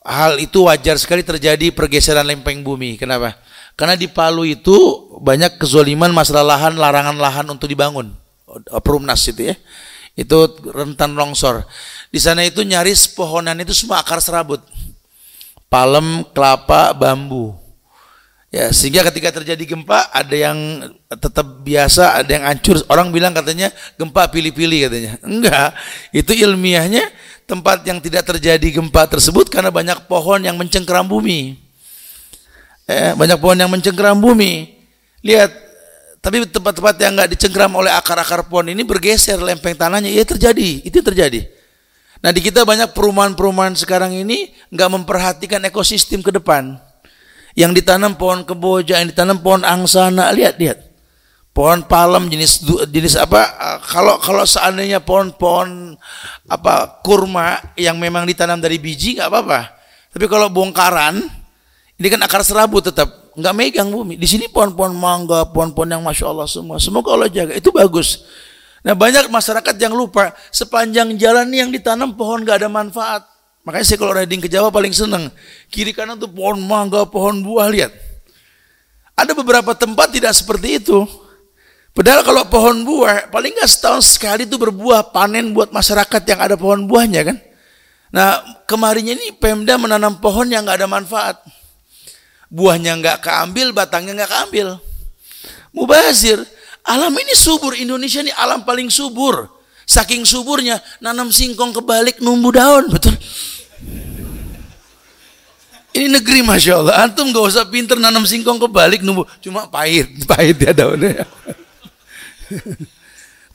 hal itu wajar sekali terjadi pergeseran lempeng bumi. Kenapa? Karena di Palu itu banyak kezoliman masalah lahan, larangan lahan untuk dibangun. Perumnas itu ya. Itu rentan longsor. Di sana itu nyaris pohonan itu semua akar serabut. Palem, kelapa, bambu. Ya, sehingga ketika terjadi gempa ada yang tetap biasa, ada yang hancur. Orang bilang katanya gempa pilih-pilih katanya. Enggak, itu ilmiahnya tempat yang tidak terjadi gempa tersebut karena banyak pohon yang mencengkeram bumi. Eh, banyak pohon yang mencengkeram bumi. Lihat, tapi tempat-tempat yang enggak dicengkeram oleh akar-akar pohon ini bergeser lempeng tanahnya. Ya terjadi, itu terjadi. Nah di kita banyak perumahan-perumahan sekarang ini nggak memperhatikan ekosistem ke depan yang ditanam pohon keboja, yang ditanam pohon angsana, lihat lihat. Pohon palem jenis jenis apa? Eh, kalau kalau seandainya pohon-pohon apa kurma yang memang ditanam dari biji nggak apa-apa. Tapi kalau bongkaran, ini kan akar serabut tetap nggak megang bumi. Di sini pohon-pohon mangga, pohon-pohon yang masya Allah semua. Semoga Allah jaga. Itu bagus. Nah banyak masyarakat yang lupa sepanjang jalan yang ditanam pohon nggak ada manfaat. Makanya saya kalau riding ke Jawa paling senang. Kiri kanan tuh pohon mangga, pohon buah, lihat. Ada beberapa tempat tidak seperti itu. Padahal kalau pohon buah, paling nggak setahun sekali itu berbuah panen buat masyarakat yang ada pohon buahnya kan. Nah kemarinnya ini Pemda menanam pohon yang nggak ada manfaat. Buahnya nggak keambil, batangnya nggak keambil. Mubazir, alam ini subur, Indonesia ini alam paling subur. Saking suburnya, nanam singkong kebalik numbu daun, betul. Ini negeri Masya Allah. Antum gak usah pinter nanam singkong kebalik nunggu. Cuma pahit. *laughs* Pahit ya daunnya.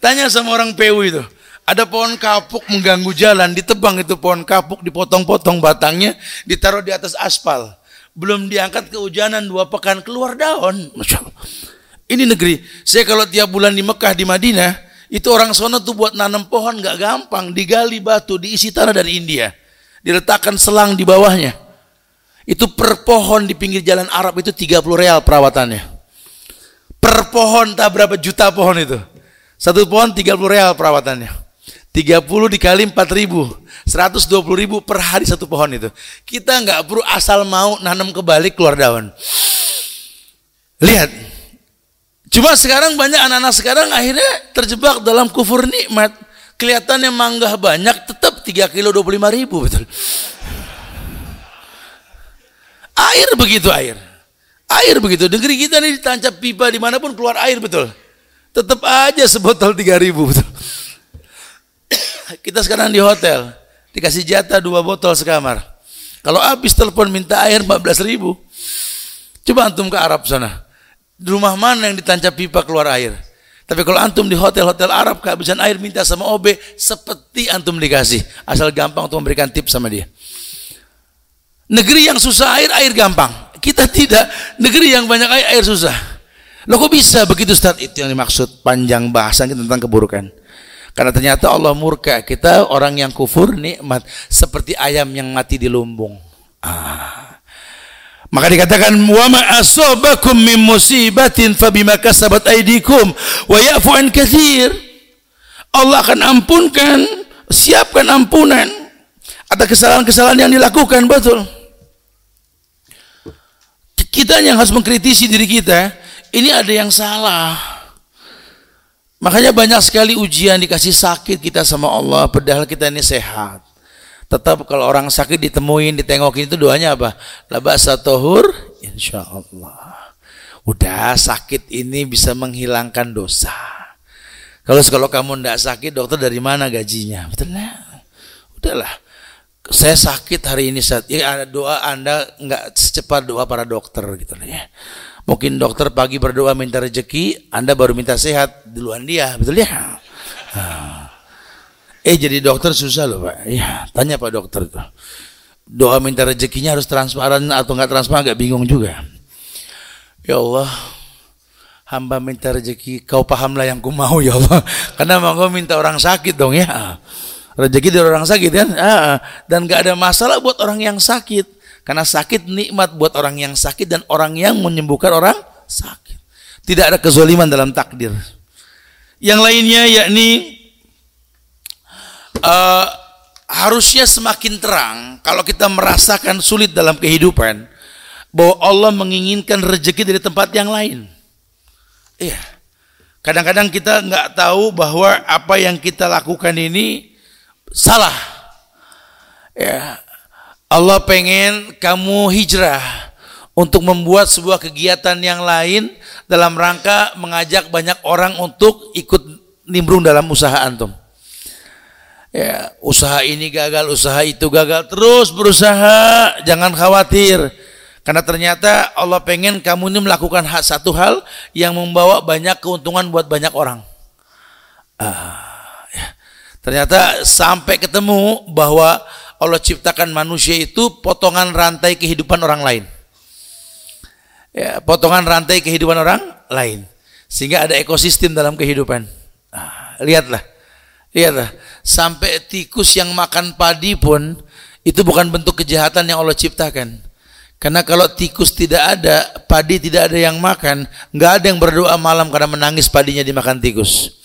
Tanya sama orang PU itu. Ada pohon kapuk mengganggu jalan. Ditebang itu pohon kapuk. Dipotong-potong batangnya. Ditaruh di atas aspal. Belum diangkat kehujanan dua pekan. Keluar daun. Masya Allah. Ini negeri. Saya kalau tiap bulan di Mekah, di Madinah. Itu orang sana tuh buat nanam pohon gak gampang. Digali batu. Diisi tanah dari India. Diletakkan selang di bawahnya itu per pohon di pinggir jalan Arab itu 30 real perawatannya. Per pohon tak berapa juta pohon itu. Satu pohon 30 real perawatannya. 30 dikali 4 ribu. 120 ribu per hari satu pohon itu. Kita nggak perlu asal mau nanam kebalik keluar daun. Lihat. Cuma sekarang banyak anak-anak sekarang akhirnya terjebak dalam kufur nikmat. Kelihatannya mangga banyak tetap 3 kilo 25 ribu betul. Air begitu air. Air begitu. Negeri kita ini ditancap pipa di mana pun keluar air betul. Tetap aja sebotol 3000 betul. kita sekarang di hotel. Dikasih jatah dua botol sekamar. Kalau habis telepon minta air 14 ribu. Coba antum ke Arab sana. Rumah mana yang ditancap pipa keluar air? Tapi kalau antum di hotel-hotel Arab kehabisan air minta sama OB seperti antum dikasih. Asal gampang untuk memberikan tips sama dia. Negeri yang susah air, air gampang. Kita tidak. Negeri yang banyak air, air susah. Loh kok bisa begitu Ustaz? Itu yang dimaksud panjang bahasan tentang keburukan. Karena ternyata Allah murka kita orang yang kufur nikmat seperti ayam yang mati di lumbung. Ah. Maka dikatakan wa ma asabakum min musibatin fabima kasabat aydikum wa ya'fu an katsir. Allah akan ampunkan, siapkan ampunan atas kesalahan-kesalahan yang dilakukan betul. Kita yang harus mengkritisi diri kita, ini ada yang salah. Makanya banyak sekali ujian dikasih sakit kita sama Allah padahal kita ini sehat. Tetap kalau orang sakit ditemuin, ditengokin itu doanya apa? Laba satohur, insya Allah. Udah sakit ini bisa menghilangkan dosa. Kalau kalau kamu tidak sakit, dokter dari mana gajinya? Betul lah. Udahlah. Saya sakit hari ini saat ya ada doa Anda nggak secepat doa para dokter gitu ya. Mungkin dokter pagi berdoa minta rezeki, Anda baru minta sehat duluan dia, betul ya? Nah. Eh jadi dokter susah loh pak. Ya tanya pak dokter tuh. Doa minta rezekinya harus transparan atau nggak transparan agak bingung juga. Ya Allah, hamba minta rezeki, kau pahamlah yang ku mau ya Allah. *laughs* Karena mau minta orang sakit dong ya. Rezeki dari orang sakit kan. Dan nggak ada masalah buat orang yang sakit. Karena sakit nikmat buat orang yang sakit dan orang yang menyembuhkan orang sakit. Tidak ada kezoliman dalam takdir. Yang lainnya yakni uh, harusnya semakin terang kalau kita merasakan sulit dalam kehidupan bahwa Allah menginginkan rezeki dari tempat yang lain. Iya. Kadang-kadang kita nggak tahu bahwa apa yang kita lakukan ini salah. Ya. Allah pengen kamu hijrah untuk membuat sebuah kegiatan yang lain dalam rangka mengajak banyak orang untuk ikut nimbrung dalam usaha antum ya usaha ini gagal, usaha itu gagal, terus berusaha, jangan khawatir. Karena ternyata Allah pengen kamu ini melakukan satu hal yang membawa banyak keuntungan buat banyak orang. Ah, ya. Ternyata sampai ketemu bahwa Allah ciptakan manusia itu potongan rantai kehidupan orang lain. Ya, potongan rantai kehidupan orang lain. Sehingga ada ekosistem dalam kehidupan. Ah, lihatlah Lihatlah, sampai tikus yang makan padi pun itu bukan bentuk kejahatan yang Allah ciptakan. Karena kalau tikus tidak ada, padi tidak ada yang makan, nggak ada yang berdoa malam karena menangis padinya dimakan tikus.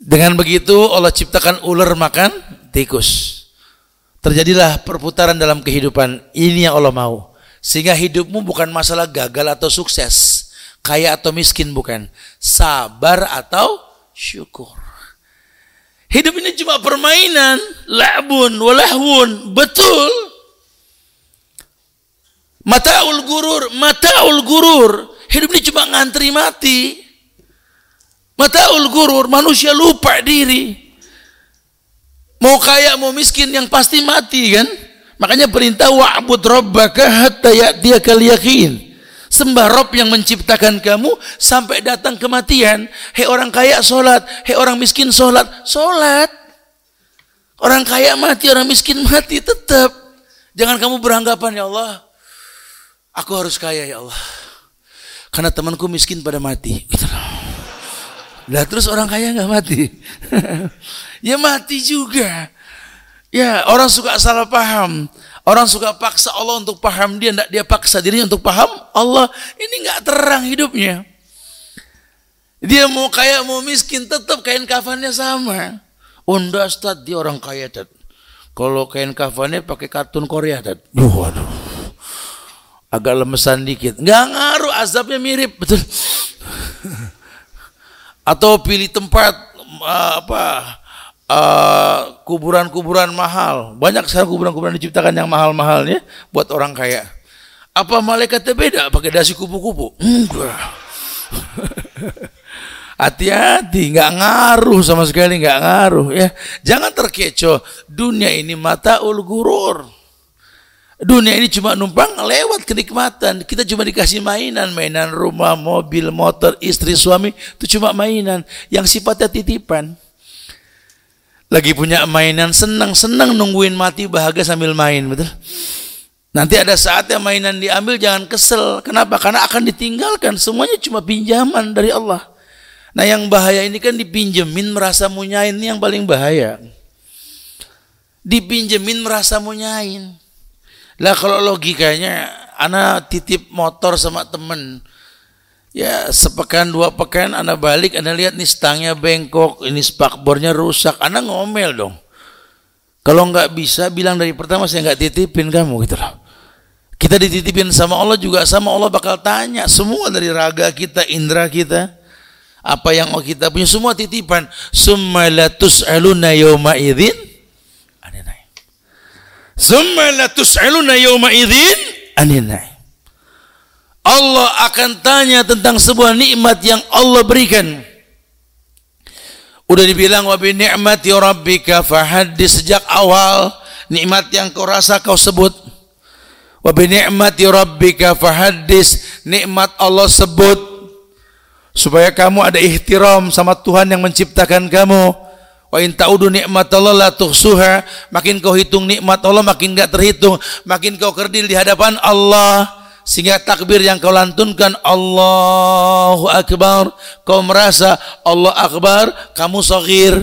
Dengan begitu Allah ciptakan ular makan tikus. Terjadilah perputaran dalam kehidupan. Ini yang Allah mau. Sehingga hidupmu bukan masalah gagal atau sukses, kaya atau miskin bukan, sabar atau syukur. Hidup ini cuma permainan, la'bun walahwun, betul. Mataul gurur, mataul gurur. Hidup ini cuma ngantri mati. Mataul gurur, manusia lupa diri. Mau kaya mau miskin yang pasti mati kan? Makanya perintah wa'bud rabbaka hatta ya'tiyakal yakin. Sembah Rob yang menciptakan kamu sampai datang kematian. Hei orang kaya sholat, hei orang miskin sholat, sholat. Orang kaya mati, orang miskin mati tetap. Jangan kamu beranggapan ya Allah, aku harus kaya ya Allah. Karena temanku miskin pada mati. Gitu Lah terus orang kaya nggak mati? *laughs* ya mati juga. Ya orang suka salah paham. Orang suka paksa Allah untuk paham dia, tidak dia paksa dirinya untuk paham Allah. Ini nggak terang hidupnya. Dia mau kaya mau miskin tetap kain kafannya sama. Unda Ustaz dia orang kaya tad. Kalau kain kafannya pakai kartun Korea tad. Waduh. Agak lemesan dikit. Nggak ngaruh azabnya mirip betul. Atau pilih tempat uh, apa Eh, kuburan-kuburan uh, mahal. Banyak sekarang kuburan-kuburan diciptakan yang mahal-mahalnya buat orang kaya. Apa malaikatnya beda pakai dasi kupu-kupu? *laughs* Hati-hati, nggak ngaruh sama sekali, nggak ngaruh ya. Jangan terkecoh. Dunia ini mata ul gurur. Dunia ini cuma numpang lewat kenikmatan. Kita cuma dikasih mainan, mainan rumah, mobil, motor, istri, suami. Itu cuma mainan yang sifatnya titipan. Lagi punya mainan, senang-senang nungguin mati bahagia sambil main, betul? Nanti ada saatnya mainan diambil jangan kesel. Kenapa? Karena akan ditinggalkan. Semuanya cuma pinjaman dari Allah. Nah yang bahaya ini kan dipinjemin merasa munyain ini yang paling bahaya. Dipinjemin merasa munyain. Lah kalau logikanya anak titip motor sama temen ya sepekan dua pekan anak balik anak lihat nih stangnya bengkok ini spakbornya rusak anak ngomel dong. Kalau nggak bisa bilang dari pertama saya nggak titipin kamu gitu loh. Kita dititipin sama Allah juga sama Allah bakal tanya semua dari raga kita indera kita apa yang kita punya semua titipan. Summa la tus'aluna yawma idzin Summa la tus'aluna yawma idzin anin Allah akan tanya tentang sebuah nikmat yang Allah berikan. Udah dibilang wa bi ni'mati rabbika fahaddis sejak awal nikmat yang kau rasa kau sebut. Wa ni'mati rabbika fahaddis nikmat Allah sebut supaya kamu ada ihtiram sama Tuhan yang menciptakan kamu Wa in ta'udu Allah la tuhsuha. Makin kau hitung nikmat Allah makin enggak terhitung. Makin kau kerdil di hadapan Allah sehingga takbir yang kau lantunkan Allahu Akbar kau merasa Allah Akbar kamu sagir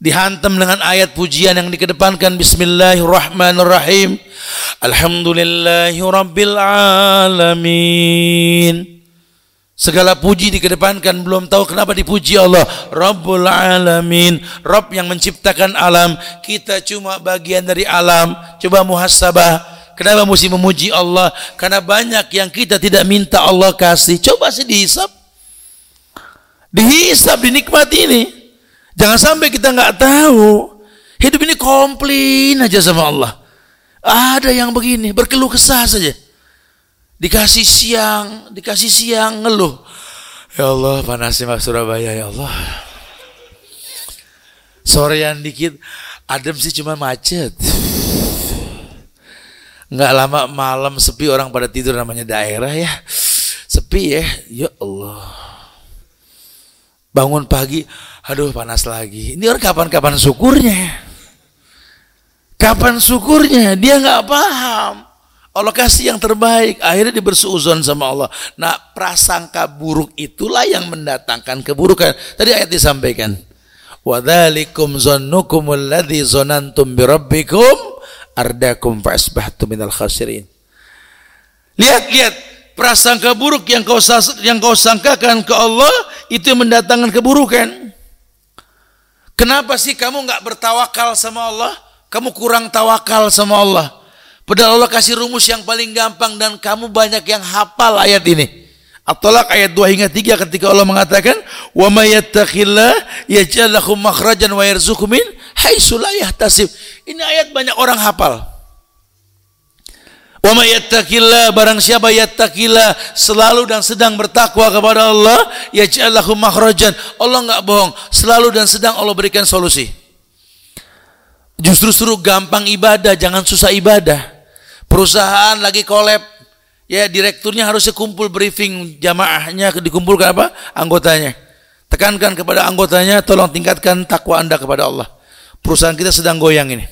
dihantam dengan ayat pujian yang dikedepankan Bismillahirrahmanirrahim Alhamdulillahi Rabbil Alamin Segala puji dikedepankan belum tahu kenapa dipuji Allah. Rabbul alamin, Rabb yang menciptakan alam. Kita cuma bagian dari alam. Coba muhasabah. Kenapa mesti memuji Allah? Karena banyak yang kita tidak minta Allah kasih. Coba sih dihisap. Dihisap, dinikmati ini. Jangan sampai kita nggak tahu. Hidup ini komplain aja sama Allah. Ada yang begini, berkeluh kesah saja. Dikasih siang, dikasih siang ngeluh. Ya Allah, panasnya Mas Surabaya ya Allah. Sorean dikit, adem sih cuma macet. Nggak lama malam sepi orang pada tidur namanya daerah ya. Sepi ya, ya Allah. Bangun pagi, aduh panas lagi. Ini orang kapan-kapan syukurnya? Kapan syukurnya? Dia nggak paham. Allah kasih yang terbaik, akhirnya dia bersuuzon sama Allah. Nah, prasangka buruk itulah yang mendatangkan keburukan. Tadi ayat disampaikan. Wadhalikum zannukum alladhi zonantum birabbikum ardakum fa'asbahtum minal khasirin. Lihat, lihat. Prasangka buruk yang kau yang kau sangkakan ke Allah itu yang mendatangkan keburukan. Kenapa sih kamu nggak bertawakal sama Allah? Kamu kurang tawakal sama Allah. Padahal Allah kasih rumus yang paling gampang dan kamu banyak yang hafal ayat ini. At-Talaq ayat 2 hingga 3 ketika Allah mengatakan wa may yattaqillah yaj'al lahu makhrajan wa yarzuqhu min haitsu la yahtasib. Ini ayat banyak orang hafal. Wa may yattaqillah barang siapa yattaqillah selalu dan sedang bertakwa kepada Allah yaj'al lahu makhrajan. Allah enggak bohong, selalu dan sedang Allah berikan solusi. Justru suruh gampang ibadah, jangan susah ibadah. Perusahaan lagi kolab, ya direkturnya harusnya kumpul briefing jamaahnya dikumpulkan apa? Anggotanya. Tekankan kepada anggotanya, tolong tingkatkan takwa anda kepada Allah. Perusahaan kita sedang goyang ini.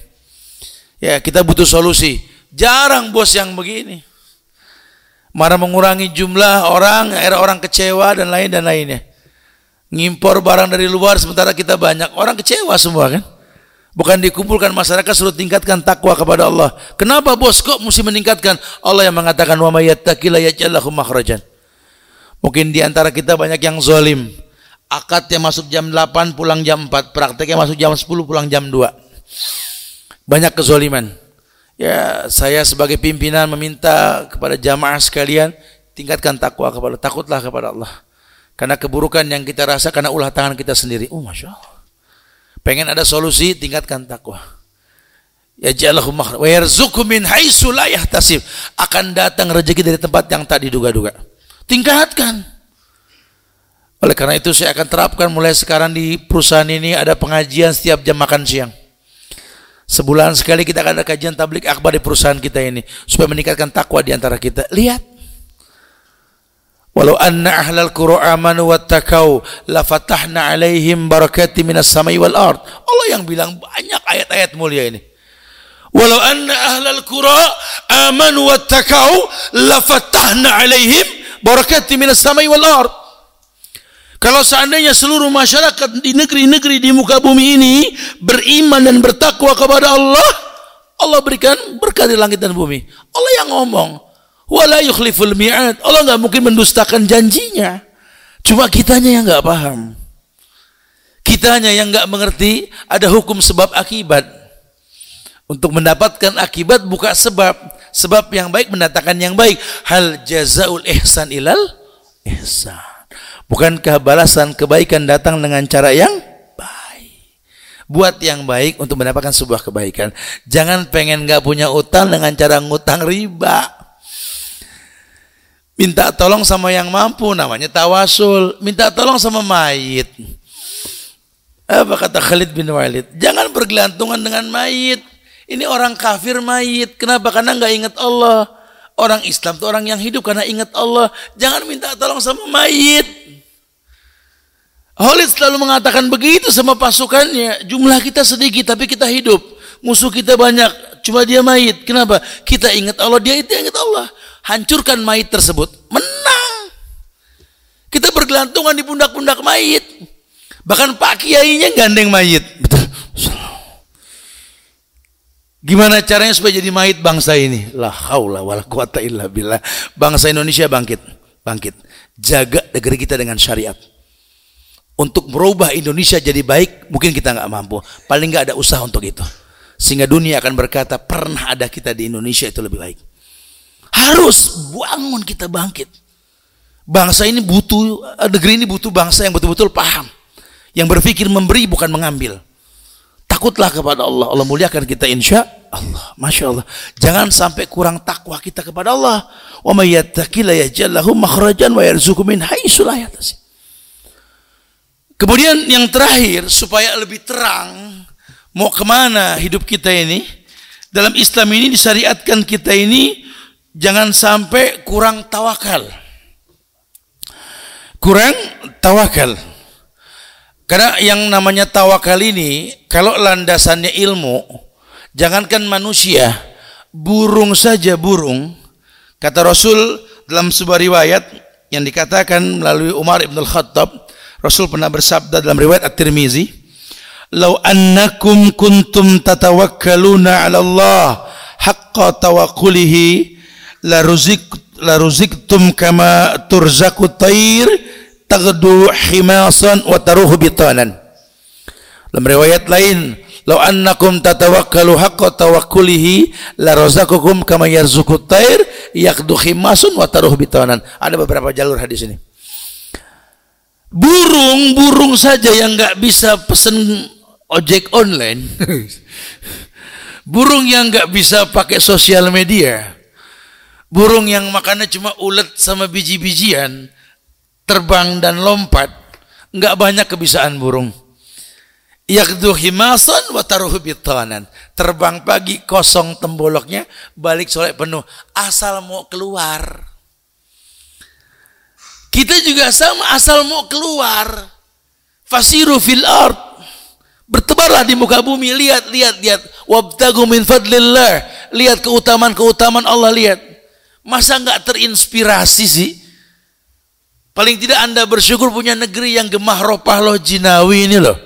Ya, kita butuh solusi. Jarang bos yang begini. Marah mengurangi jumlah orang, era orang kecewa dan lain dan lainnya. Ngimpor barang dari luar sementara kita banyak. Orang kecewa semua kan? Bukan dikumpulkan masyarakat suruh tingkatkan takwa kepada Allah. Kenapa bos kok mesti meningkatkan? Allah yang mengatakan wa may makhrajan. Mungkin di antara kita banyak yang zalim. Akadnya masuk jam 8 pulang jam 4, prakteknya masuk jam 10 pulang jam 2. Banyak kezaliman. Ya, saya sebagai pimpinan meminta kepada jamaah sekalian tingkatkan takwa kepada takutlah kepada Allah. Karena keburukan yang kita rasa karena ulah tangan kita sendiri. Oh, Masya Allah. Pengen ada solusi, tingkatkan takwa. Ya wa min haitsu la. Akan datang rezeki dari tempat yang tak diduga-duga. Tingkatkan. Oleh karena itu saya akan terapkan mulai sekarang di perusahaan ini ada pengajian setiap jam makan siang. Sebulan sekali kita akan ada kajian tablik akbar di perusahaan kita ini supaya meningkatkan takwa di antara kita. Lihat. Walau anna ahlal qura amanu wattaqau la fatahna alaihim barakati minas samai wal ard. Allah yang bilang banyak ayat-ayat mulia ini. Walau anna ahlal qura amanu wattaqau la fatahna alaihim barakati minas samai wal ard. Kalau seandainya seluruh masyarakat di negeri-negeri di muka bumi ini beriman dan bertakwa kepada Allah, Allah berikan berkah di langit dan bumi. Allah yang ngomong, wala yukhliful mi'ad. Allah nggak mungkin mendustakan janjinya. Cuma kitanya yang nggak paham. Kitanya yang nggak mengerti ada hukum sebab akibat. Untuk mendapatkan akibat buka sebab. Sebab yang baik mendatangkan yang baik. Hal jazaul ihsan ilal ihsan. Bukankah balasan kebaikan datang dengan cara yang baik? Buat yang baik untuk mendapatkan sebuah kebaikan. Jangan pengen gak punya utang dengan cara ngutang riba. Minta tolong sama yang mampu namanya tawasul. Minta tolong sama mayit. Apa kata Khalid bin Walid? Jangan bergelantungan dengan mayit. Ini orang kafir mayit. Kenapa? Karena nggak ingat Allah. Orang Islam itu orang yang hidup karena ingat Allah. Jangan minta tolong sama mayit. Khalid selalu mengatakan begitu sama pasukannya. Jumlah kita sedikit tapi kita hidup. Musuh kita banyak, cuma dia mayit. Kenapa? Kita ingat Allah, dia itu ingat Allah. Hancurkan mayit tersebut, menang. Kita bergelantungan di pundak-pundak mayit. Bahkan Pak Kiainya gandeng mayit. Gimana caranya supaya jadi mayit bangsa ini? La haula wala quwata illa billah. Bangsa Indonesia bangkit, bangkit. Jaga negeri kita dengan syariat untuk merubah Indonesia jadi baik mungkin kita nggak mampu paling nggak ada usaha untuk itu sehingga dunia akan berkata pernah ada kita di Indonesia itu lebih baik harus bangun kita bangkit. Bangsa ini butuh negeri ini butuh bangsa yang betul-betul paham. Yang berpikir memberi bukan mengambil. Takutlah kepada Allah. Allah muliakan kita insya Allah. Masya Allah. Jangan sampai kurang takwa kita kepada Allah. Wa may yattaqilla yajallahu makhrajan wa yarzuqhu min Kemudian yang terakhir supaya lebih terang mau ke mana hidup kita ini? Dalam Islam ini disyariatkan kita ini jangan sampai kurang tawakal. Kurang tawakal. Karena yang namanya tawakal ini kalau landasannya ilmu, jangankan manusia, burung saja burung. Kata Rasul dalam sebuah riwayat yang dikatakan melalui Umar ibn al-Khattab, Rasul pernah bersabda dalam riwayat At-Tirmizi, "Lau annakum kuntum tatawakkaluna 'ala Allah haqqa tawakkulihi la ruzik la ruziktum kama turzaku tayr taghdu himasan wa taruhu bitanan." Dalam riwayat lain, "Lau annakum tatawakkalu haqqa tawakkulihi la razaqakum kama yarzuqut tayr yaqdu himasun wa taruhu bitanan." Ada beberapa jalur hadis ini. Burung-burung saja yang nggak bisa pesen ojek online. *laughs* Burung yang nggak bisa pakai sosial media. Burung yang makannya cuma ulet sama biji-bijian, terbang dan lompat. Nggak banyak kebisaan burung. Yakdu himasan wa taruhu bitanan. Terbang pagi kosong temboloknya, balik sore penuh. Asal mau keluar kita juga sama asal mau keluar. Fasiru fil ard. Bertebarlah di muka bumi, lihat, lihat, lihat. Wabtagu min fadlillah. Lihat keutamaan-keutamaan Allah, lihat. Masa nggak terinspirasi sih? Paling tidak Anda bersyukur punya negeri yang gemah ropah loh jinawi ini loh.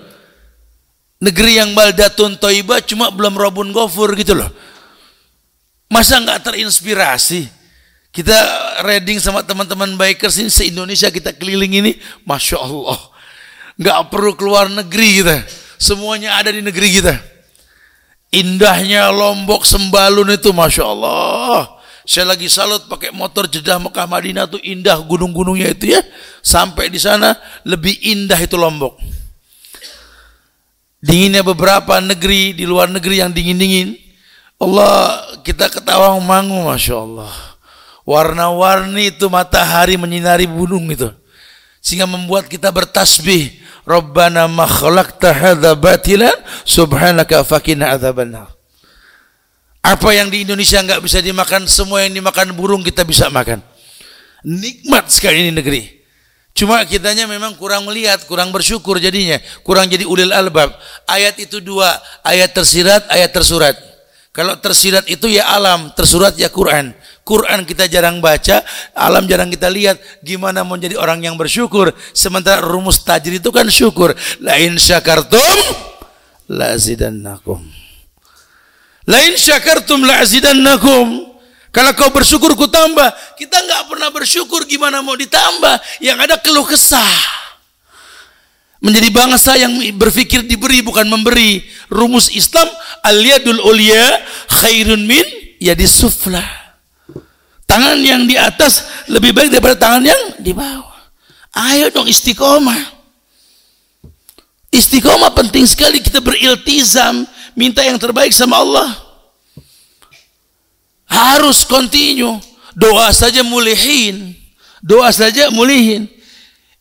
Negeri yang baldatun toiba cuma belum robun gofur gitu loh. Masa nggak terinspirasi? Kita reading sama teman-teman bikers ini se-Indonesia kita keliling ini, Masya Allah. Nggak perlu keluar negeri kita. Semuanya ada di negeri kita. Indahnya Lombok Sembalun itu Masya Allah. Saya lagi salut pakai motor Jeddah Mekah Madinah itu indah gunung-gunungnya itu ya. Sampai di sana lebih indah itu Lombok. Dinginnya beberapa negeri di luar negeri yang dingin-dingin. Allah kita ketawa mangu Masya Allah warna-warni itu matahari menyinari gunung itu sehingga membuat kita bertasbih Rabbana ma khalaqta hadza batilan subhanaka faqina adzabannar Apa yang di Indonesia nggak bisa dimakan, semua yang dimakan burung kita bisa makan. Nikmat sekali ini negeri. Cuma kitanya memang kurang melihat, kurang bersyukur jadinya, kurang jadi ulil albab. Ayat itu dua, ayat tersirat, ayat tersurat. Kalau tersirat itu ya alam, tersurat ya Quran. Quran kita jarang baca, alam jarang kita lihat. Gimana mau jadi orang yang bersyukur? Sementara rumus tajir itu kan syukur. Lain syakartum, lazidannakum. Lain syakartum la'azidannakum. Kalau kau bersyukur ku tambah. Kita nggak pernah bersyukur gimana mau ditambah. Yang ada keluh kesah. Menjadi bangsa yang berpikir diberi bukan memberi. Rumus Islam al-yadul ulia khairun min yadis sufla. Tangan yang di atas lebih baik daripada tangan yang di bawah. Ayo dong istiqomah. Istiqomah penting sekali kita beriltizam minta yang terbaik sama Allah. Harus continue. Doa saja mulihin. Doa saja mulihin.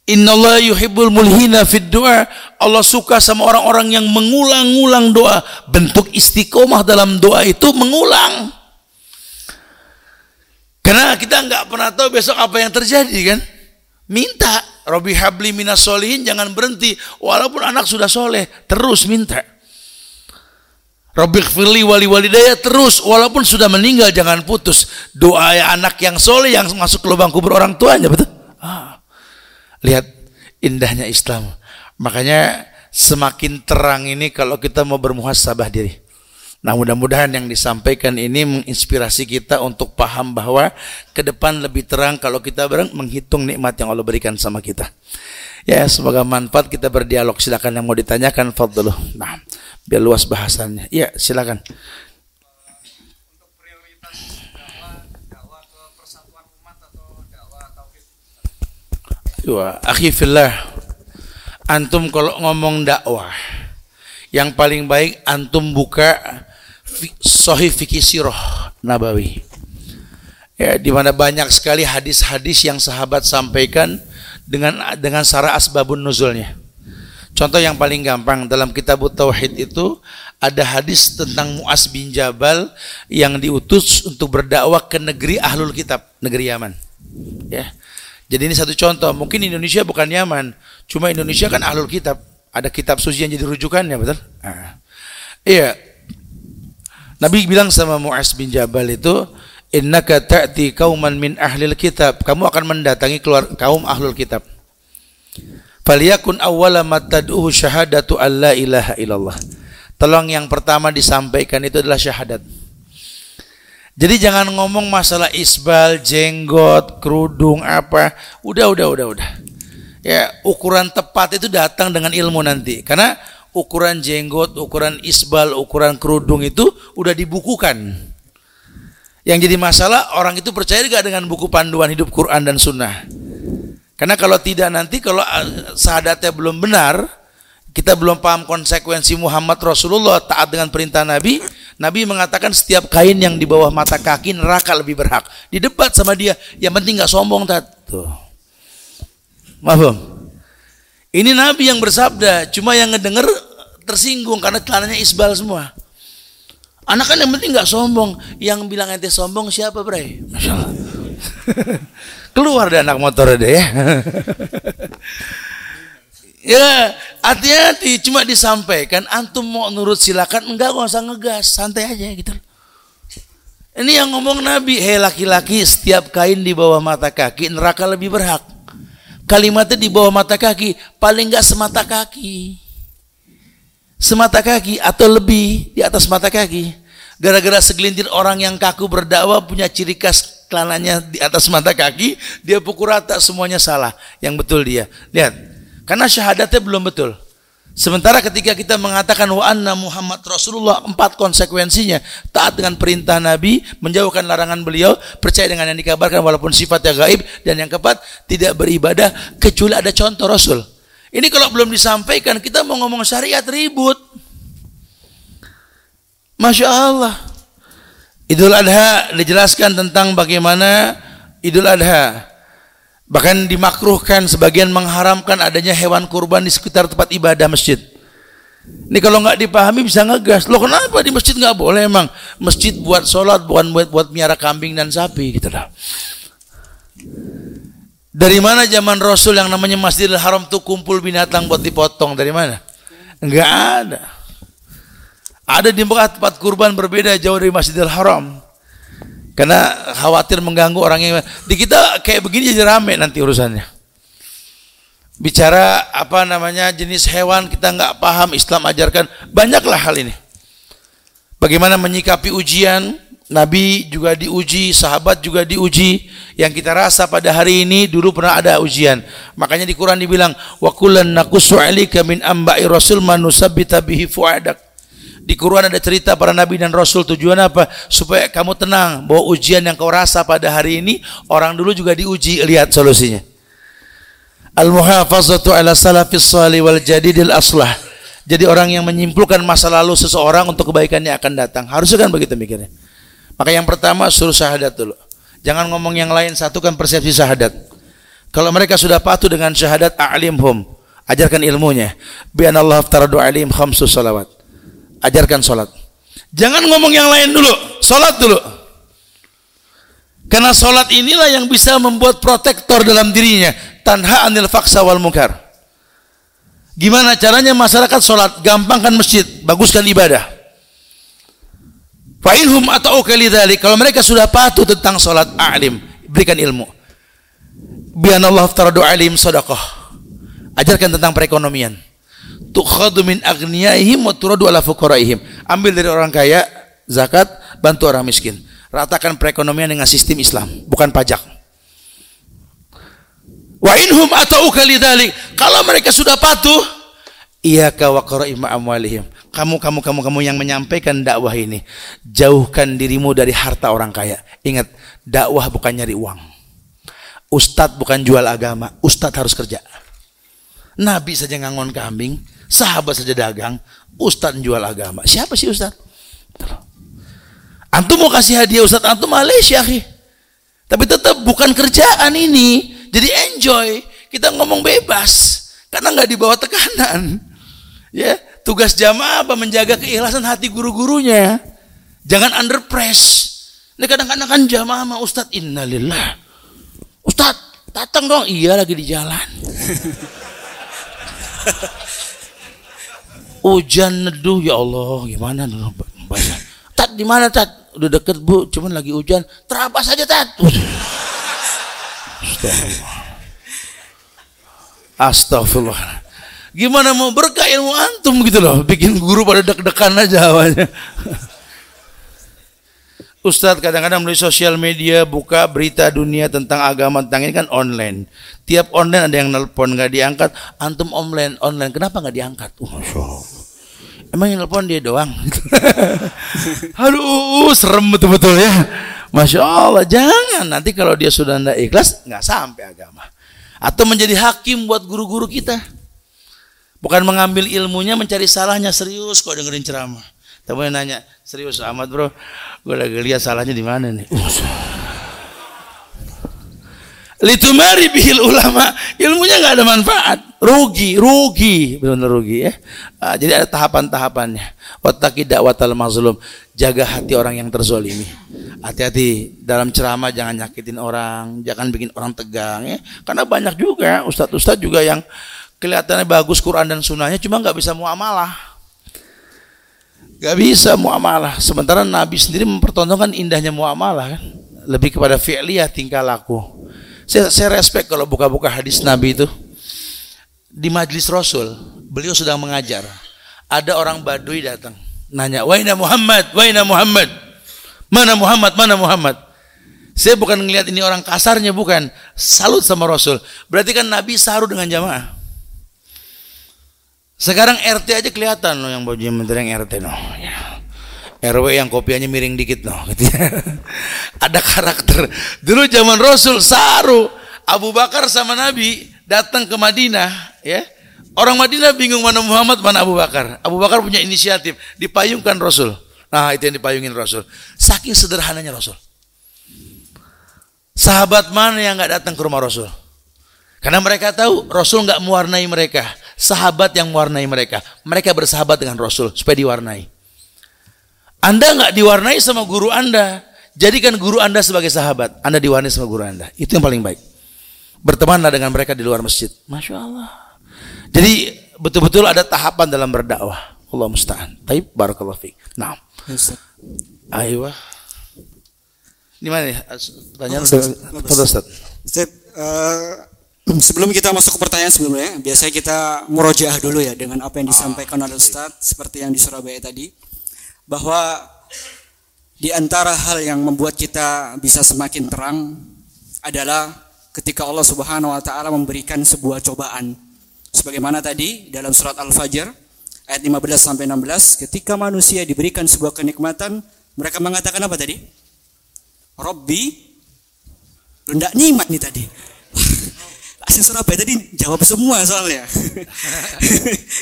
Allah yuhibbul mulhina fid doa. Allah suka sama orang-orang yang mengulang-ulang doa. Bentuk istiqomah dalam doa itu mengulang. Karena kita nggak pernah tahu besok apa yang terjadi kan. Minta. Robi habli minas solihin jangan berhenti. Walaupun anak sudah soleh. Terus minta. Rabbik firli wali walidaya terus walaupun sudah meninggal jangan putus. Doa anak yang soleh yang masuk ke lubang kubur orang tuanya betul? Ah. lihat indahnya Islam. Makanya semakin terang ini kalau kita mau bermuhasabah diri. Nah mudah-mudahan yang disampaikan ini menginspirasi kita untuk paham bahwa ke depan lebih terang kalau kita bareng menghitung nikmat yang Allah berikan sama kita. Ya semoga manfaat kita berdialog. Silakan yang mau ditanyakan fadlu nah biar luas bahasannya. Iya, silakan. Wah, akhi fillah. Antum kalau ngomong dakwah, yang paling baik antum buka Sahih Fikih Sirah Nabawi. Ya, di mana banyak sekali hadis-hadis yang sahabat sampaikan dengan dengan sara asbabun nuzulnya. Contoh yang paling gampang dalam kitab Tauhid itu ada hadis tentang Muas bin Jabal yang diutus untuk berdakwah ke negeri Ahlul Kitab, negeri Yaman. Ya. Jadi ini satu contoh. Mungkin Indonesia bukan Yaman, cuma Indonesia kan Ahlul Kitab. Ada kitab suci yang jadi rujukannya, betul? Nah. Iya. Nabi bilang sama Muas bin Jabal itu, "Innaka ta'ti kauman min ahlil kitab." Kamu akan mendatangi keluar kaum Ahlul Kitab. Faliyakun awwala matad'uhu syahadatu alla ilaha illallah. Tolong yang pertama disampaikan itu adalah syahadat. Jadi jangan ngomong masalah isbal, jenggot, kerudung apa. Udah, udah, udah, udah. Ya, ukuran tepat itu datang dengan ilmu nanti. Karena ukuran jenggot, ukuran isbal, ukuran kerudung itu udah dibukukan. Yang jadi masalah orang itu percaya gak dengan buku panduan hidup Quran dan Sunnah. Karena kalau tidak nanti kalau eh, sahadatnya belum benar, kita belum paham konsekuensi Muhammad Rasulullah taat dengan perintah Nabi, Nabi mengatakan setiap kain yang di bawah mata kaki neraka lebih berhak. Di debat sama dia, yang penting nggak sombong tat. Tuh. Maaf. Ini Nabi yang bersabda, cuma yang ngedenger tersinggung karena celananya isbal semua. Anak kan yang penting nggak sombong, yang bilang ente sombong siapa, Bray? Masya Allah. *laughs* Keluar deh anak motor deh ya. *laughs* ya, hati-hati cuma disampaikan antum mau nurut silakan enggak gak usah ngegas, santai aja gitu. Ini yang ngomong Nabi, hei laki-laki setiap kain di bawah mata kaki neraka lebih berhak. Kalimatnya di bawah mata kaki, paling enggak semata kaki. Semata kaki atau lebih di atas mata kaki. Gara-gara segelintir orang yang kaku berdakwah punya ciri khas celananya di atas mata kaki, dia pukul rata semuanya salah. Yang betul dia. Lihat. Karena syahadatnya belum betul. Sementara ketika kita mengatakan wa anna Muhammad Rasulullah empat konsekuensinya taat dengan perintah Nabi, menjauhkan larangan beliau, percaya dengan yang dikabarkan walaupun sifatnya gaib dan yang keempat tidak beribadah kecuali ada contoh Rasul. Ini kalau belum disampaikan kita mau ngomong syariat ribut. Masya Allah. Idul Adha dijelaskan tentang bagaimana Idul Adha. Bahkan dimakruhkan sebagian mengharamkan adanya hewan kurban di sekitar tempat ibadah masjid. Ini kalau nggak dipahami bisa ngegas. Loh kenapa di masjid nggak boleh emang? Masjid buat sholat, bukan buat buat miara kambing dan sapi gitu lah. Dari mana zaman Rasul yang namanya Masjidil Haram tuh kumpul binatang buat dipotong? Dari mana? Enggak ada. Ada di tempat, tempat kurban berbeda jauh dari Masjidil Haram. Karena khawatir mengganggu orang yang di kita kayak begini jadi rame nanti urusannya. Bicara apa namanya jenis hewan kita nggak paham Islam ajarkan banyaklah hal ini. Bagaimana menyikapi ujian, Nabi juga diuji, sahabat juga diuji. Yang kita rasa pada hari ini dulu pernah ada ujian. Makanya di Quran dibilang wa kullan naqussu 'alaika min amba'i rasul manusabbita bihi fuadak. Di Quran ada cerita para nabi dan rasul tujuan apa? Supaya kamu tenang bahwa ujian yang kau rasa pada hari ini orang dulu juga diuji, lihat solusinya. Al-muhafazatu ala salafis salih wal jadidil aslah. Jadi orang yang menyimpulkan masa lalu seseorang untuk kebaikannya akan datang. Harusnya kan begitu mikirnya. Maka yang pertama suruh syahadat dulu. Jangan ngomong yang lain, satukan persepsi syahadat. Kalau mereka sudah patuh dengan syahadat a'limhum, ajarkan ilmunya. Bian Allah alim khamsus salawat. Ajarkan salat. Jangan ngomong yang lain dulu, salat dulu. Karena salat inilah yang bisa membuat protektor dalam dirinya, tanha anil faksa wal munkar. Gimana caranya masyarakat salat? Gampangkan masjid, baguskan ibadah. Fa'inhum atau kalidhalik. Kalau mereka sudah patuh tentang salat a'lim, berikan ilmu. Bian Allah taradu alim sadaqah. Ajarkan tentang perekonomian. Tukhadu min agniyaihim wa turadu ala fuqaraihim. Ambil dari orang kaya zakat, bantu orang miskin. Ratakan perekonomian dengan sistem Islam, bukan pajak. Wa inhum atau kalidhalik. Kalau mereka sudah patuh, iya wa qaraima amwalihim kamu kamu kamu kamu yang menyampaikan dakwah ini jauhkan dirimu dari harta orang kaya ingat dakwah bukan nyari uang ustadz bukan jual agama ustadz harus kerja nabi saja ngangon kambing sahabat saja dagang ustadz jual agama siapa sih ustadz antum mau kasih hadiah ustadz antum Malaysia tapi tetap bukan kerjaan ini jadi enjoy kita ngomong bebas karena nggak dibawa tekanan ya tugas jamaah apa menjaga keikhlasan hati guru-gurunya. Jangan under press. Ini kadang-kadang kan jamaah sama Ustadz innalillah. Ustadz, datang dong. Iya lagi di jalan. *laughs* *laughs* Hujan neduh ya Allah, gimana dulu Tat di mana tat? Udah deket bu, cuman lagi hujan. Terabas aja tat. Astagfirullah. Astagfirullah. Gimana mau berkah ilmu antum gitu loh. Bikin guru pada deg-degan aja awalnya. Ustadz kadang-kadang melalui sosial media buka berita dunia tentang agama tentang ini kan online. Tiap online ada yang nelpon nggak diangkat. Antum online online kenapa nggak diangkat? Uh, Allah. Emang yang nelpon dia doang. *laughs* Aduh serem betul-betul ya. Masya Allah jangan nanti kalau dia sudah tidak ikhlas nggak sampai agama. Atau menjadi hakim buat guru-guru kita. Bukan mengambil ilmunya mencari salahnya serius kok dengerin ceramah. Tapi nanya, serius amat bro, gue lagi lihat salahnya di mana nih. Litumari bihil ulama, ilmunya nggak ada manfaat, rugi, rugi, benar rugi ya. Nah, jadi ada tahapan-tahapannya. Wattaqi dakwatal mazlum, jaga hati orang yang terzolimi. Hati-hati dalam ceramah jangan nyakitin orang, jangan bikin orang tegang ya. Karena banyak juga ustadz-ustadz juga yang kelihatannya bagus Quran dan sunnahnya cuma nggak bisa muamalah nggak bisa muamalah. Sementara Nabi sendiri mempertontonkan indahnya muamalah kan? Lebih kepada fi'liyah tingkah laku. Saya, saya respect kalau buka-buka hadis Nabi itu. Di majlis Rasul beliau sedang mengajar. Ada orang Baduy datang nanya waina Muhammad? Waina Muhammad? Mana Muhammad? Mana Muhammad? Saya bukan ngelihat ini orang kasarnya bukan. Salut sama Rasul. Berarti kan Nabi saru dengan jamaah sekarang RT aja kelihatan loh yang bajunya menteri yang RT loh. Ya. RW yang kopiannya miring dikit loh. *laughs* Gitu ya. Ada karakter. Dulu zaman Rasul saru Abu Bakar sama Nabi datang ke Madinah, ya. Orang Madinah bingung mana Muhammad, mana Abu Bakar. Abu Bakar punya inisiatif, dipayungkan Rasul. Nah, itu yang dipayungin Rasul. Saking sederhananya Rasul. Sahabat mana yang nggak datang ke rumah Rasul? Karena mereka tahu Rasul nggak mewarnai mereka. Sahabat yang mewarnai mereka. Mereka bersahabat dengan Rasul supaya diwarnai. Anda nggak diwarnai sama guru Anda, jadikan guru Anda sebagai sahabat. Anda diwarnai sama guru Anda. Itu yang paling baik. Bertemanlah dengan mereka di luar masjid. Masya Allah. Jadi betul-betul ada tahapan dalam berdakwah. Allah musta'an. Taib barakallahu fiik. Nah. Ayo. Di mana ya? Pertanyaan oh, Ustaz. Ustaz, uh, sebelum kita masuk ke pertanyaan sebelumnya, biasanya kita murojaah dulu ya dengan apa yang disampaikan oleh Ustaz seperti yang di Surabaya tadi bahwa di antara hal yang membuat kita bisa semakin terang adalah ketika Allah Subhanahu wa taala memberikan sebuah cobaan. Sebagaimana tadi dalam surat Al-Fajr ayat 15 sampai 16 ketika manusia diberikan sebuah kenikmatan mereka mengatakan apa tadi? Robbi lu nikmat nih tadi Surabaya tadi jawab semua soalnya. *laughs*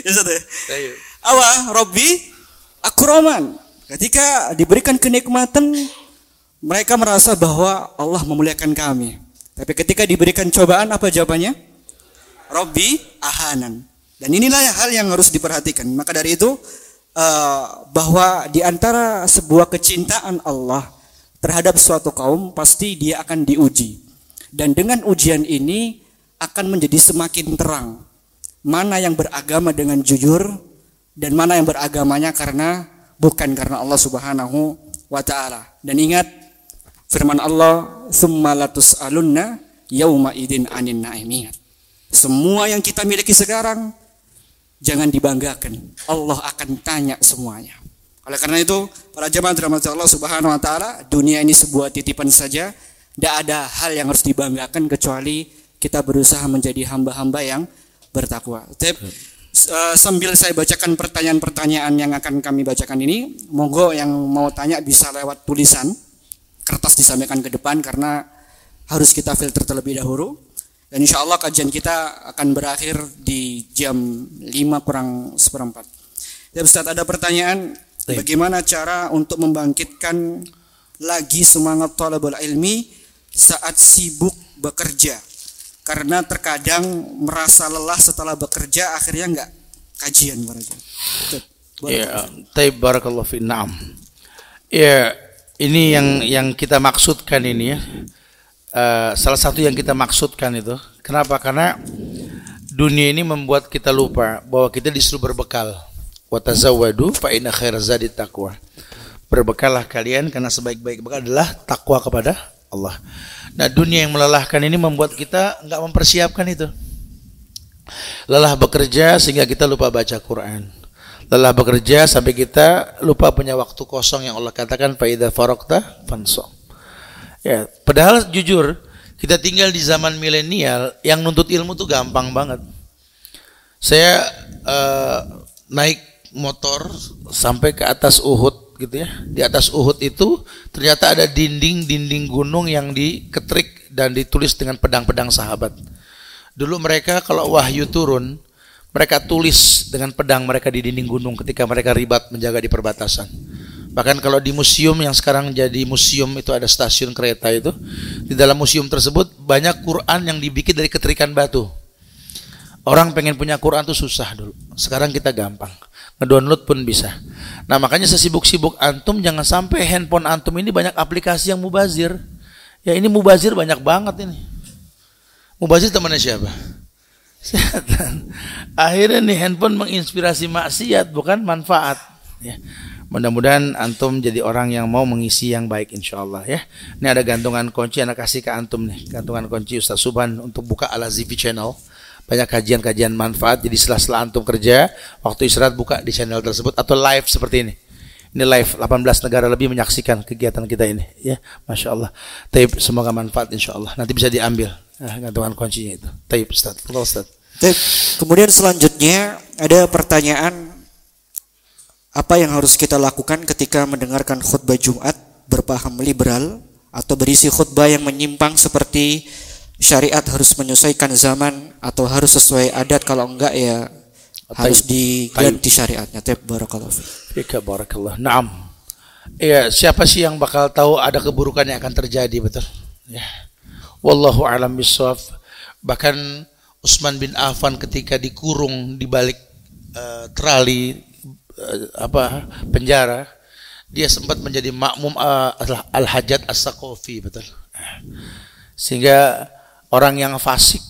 Ya satu awa Robbi aku roman ketika diberikan kenikmatan mereka merasa bahwa Allah memuliakan kami. Tapi ketika diberikan cobaan apa jawabannya? Robbi ahanan. Dan inilah hal yang harus diperhatikan. Maka dari itu uh, bahwa di antara sebuah kecintaan Allah terhadap suatu kaum pasti dia akan diuji. Dan dengan ujian ini akan menjadi semakin terang mana yang beragama dengan jujur dan mana yang beragamanya karena bukan karena Allah Subhanahu wa taala. Dan ingat firman Allah, "Tsumma latus'alunna yauma idin anin na'imin." Semua yang kita miliki sekarang jangan dibanggakan. Allah akan tanya semuanya. Oleh karena itu, para jemaah dirahmati Allah Subhanahu wa taala, dunia ini sebuah titipan saja. Tidak ada hal yang harus dibanggakan kecuali kita berusaha menjadi hamba-hamba yang bertakwa. Tip, uh, sambil saya bacakan pertanyaan-pertanyaan yang akan kami bacakan ini, monggo yang mau tanya bisa lewat tulisan kertas disampaikan ke depan karena harus kita filter terlebih dahulu. Dan insya Allah kajian kita akan berakhir di jam 5 kurang seperempat. Ya Ustaz ada pertanyaan Baik. bagaimana cara untuk membangkitkan lagi semangat talabul ilmi saat sibuk bekerja karena terkadang merasa lelah setelah bekerja akhirnya enggak kajian. Ya, barakallahu fi na'am. Ya, ini yang yang kita maksudkan ini ya uh, salah satu yang kita maksudkan itu. Kenapa? Karena dunia ini membuat kita lupa bahwa kita disuruh berbekal. Watazawadu fa inna zadi taqwa. Berbekallah kalian karena sebaik-baik bekal adalah takwa kepada Allah. Nah, dunia yang melelahkan ini membuat kita nggak mempersiapkan itu. Lelah bekerja sehingga kita lupa baca Quran. Lelah bekerja sampai kita lupa punya waktu kosong yang Allah katakan faida farokta fansong. Ya, padahal jujur kita tinggal di zaman milenial yang nuntut ilmu tuh gampang banget. Saya uh, naik motor sampai ke atas Uhud gitu ya. Di atas Uhud itu ternyata ada dinding-dinding gunung yang diketrik dan ditulis dengan pedang-pedang sahabat. Dulu mereka kalau wahyu turun, mereka tulis dengan pedang mereka di dinding gunung ketika mereka ribat menjaga di perbatasan. Bahkan kalau di museum yang sekarang jadi museum itu ada stasiun kereta itu, di dalam museum tersebut banyak Quran yang dibikin dari keterikan batu. Orang pengen punya Quran tuh susah dulu. Sekarang kita gampang. Ngedownload pun bisa. Nah makanya sesibuk-sibuk antum jangan sampai handphone antum ini banyak aplikasi yang mubazir. Ya ini mubazir banyak banget ini. Mubazir temannya siapa? *laughs* Setan. Akhirnya nih handphone menginspirasi maksiat bukan manfaat. Ya. Mudah-mudahan antum jadi orang yang mau mengisi yang baik insya Allah ya. Ini ada gantungan kunci anak kasih ke antum nih. Gantungan kunci Ustaz Subhan untuk buka Ala ZV channel. Banyak kajian-kajian manfaat. Jadi setelah-setelah antum kerja, waktu istirahat buka di channel tersebut atau live seperti ini. Ini live 18 negara lebih menyaksikan kegiatan kita ini ya. Masya Allah. Taib semoga manfaat insya Allah. Nanti bisa diambil nah, gantungan kuncinya itu. Taib Ustaz. Ustaz. Taib. Kemudian selanjutnya ada pertanyaan apa yang harus kita lakukan ketika mendengarkan khutbah Jumat berpaham liberal atau berisi khutbah yang menyimpang seperti syariat harus menyesuaikan zaman atau harus sesuai adat kalau enggak ya harus diganti syariatnya. Tep barakallahu fiik. barakallah. Naam. Ya, siapa sih yang bakal tahu ada keburukan yang akan terjadi betul? Ya. Wallahu alam bisawab. Bahkan Utsman bin Affan ketika dikurung di balik uh, terali uh, apa penjara, dia sempat menjadi makmum uh, Al-Hajjat As-Saqafi, betul. Sehingga orang yang fasik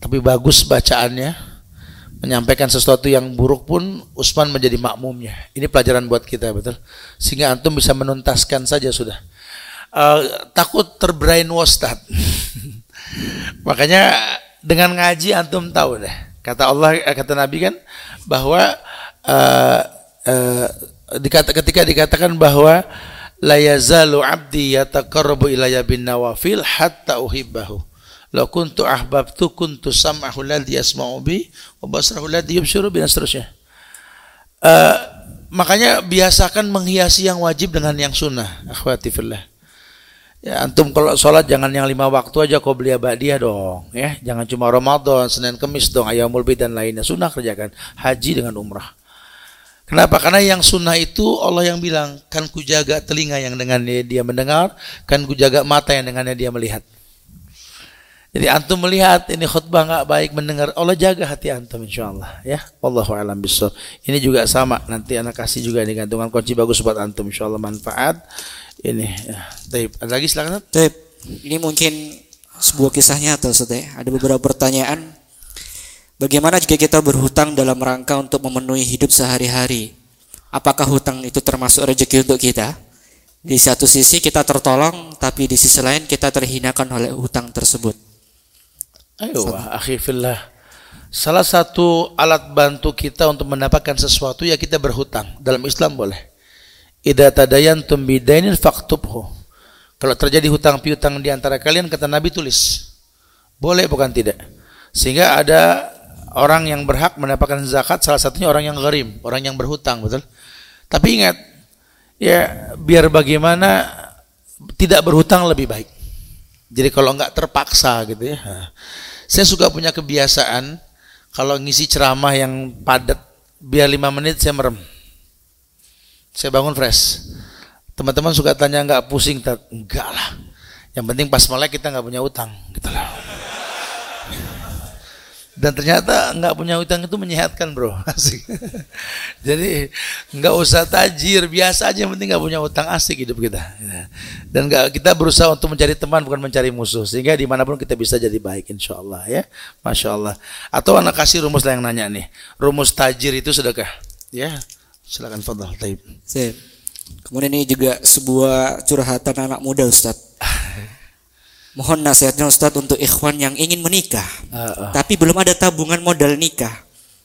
tapi bagus bacaannya menyampaikan sesuatu yang buruk pun Utsman menjadi makmumnya. Ini pelajaran buat kita, betul. Sehingga antum bisa menuntaskan saja sudah. Uh, takut terbrainwash *laughs* Makanya dengan ngaji antum tahu deh. Kata Allah, eh, kata Nabi kan bahwa uh, uh, dikata, ketika dikatakan bahwa la yazalu abdi yataqarrabu ilayya bin nawafil hatta uhibbahu. La kuntu ahbabtu kuntu sam'ahu alladhi yasma'u bi wa basarahu alladhi yubshiru bi seterusnya. Uh, makanya biasakan menghiasi yang wajib dengan yang sunnah. Akhwati fillah. Ya, antum kalau sholat jangan yang lima waktu aja kau beli dia dong, ya. Jangan cuma Ramadan, Senin, Kemis dong, ayamul bid dan lainnya. Sunnah kerjakan haji dengan umrah. Kenapa? Karena yang sunnah itu Allah yang bilang, kan ku jaga telinga yang dengannya dia mendengar, kan ku jaga mata yang dengannya dia melihat. Jadi antum melihat ini khutbah nggak baik mendengar Allah jaga hati antum insya Allah ya. Allahu alam bisawab. Ini juga sama nanti anak kasih juga ini gantungan kunci bagus buat antum insya Allah manfaat ini ya. Ada lagi silakan. Taib. Ini mungkin sebuah kisah nyata Ustaz ya. Ada beberapa pertanyaan. Bagaimana jika kita berhutang dalam rangka untuk memenuhi hidup sehari-hari? Apakah hutang itu termasuk rezeki untuk kita? Di satu sisi kita tertolong, tapi di sisi lain kita terhinakan oleh hutang tersebut. Ayo, akhi fillah. Salah satu alat bantu kita untuk mendapatkan sesuatu ya kita berhutang. Dalam Islam boleh. Idza tadayantum bidainin faktubhu. Kalau terjadi hutang piutang di antara kalian kata Nabi tulis. Boleh bukan tidak. Sehingga ada orang yang berhak mendapatkan zakat salah satunya orang yang gharim, orang yang berhutang, betul? Tapi ingat, ya biar bagaimana tidak berhutang lebih baik. Jadi kalau enggak terpaksa gitu ya. Saya suka punya kebiasaan kalau ngisi ceramah yang padat biar lima menit saya merem saya bangun fresh. Teman-teman suka tanya nggak pusing? Enggak lah. Yang penting pas melek kita nggak punya utang, gitu lah. Dan ternyata nggak punya utang itu menyehatkan bro, *laughs* asik. Jadi nggak usah tajir, biasa aja yang penting nggak punya utang asik hidup kita. Dan nggak kita berusaha untuk mencari teman bukan mencari musuh, sehingga di mana pun kita bisa jadi baik, insya Allah ya, masya Allah. Atau anak kasih rumus lah yang nanya nih, rumus tajir itu sedekah, ya Silakan Fadal Taib. Sip. Kemudian ini juga sebuah curhatan anak muda Ustaz. *laughs* Mohon nasihatnya Ustaz untuk ikhwan yang ingin menikah, uh, uh. tapi belum ada tabungan modal nikah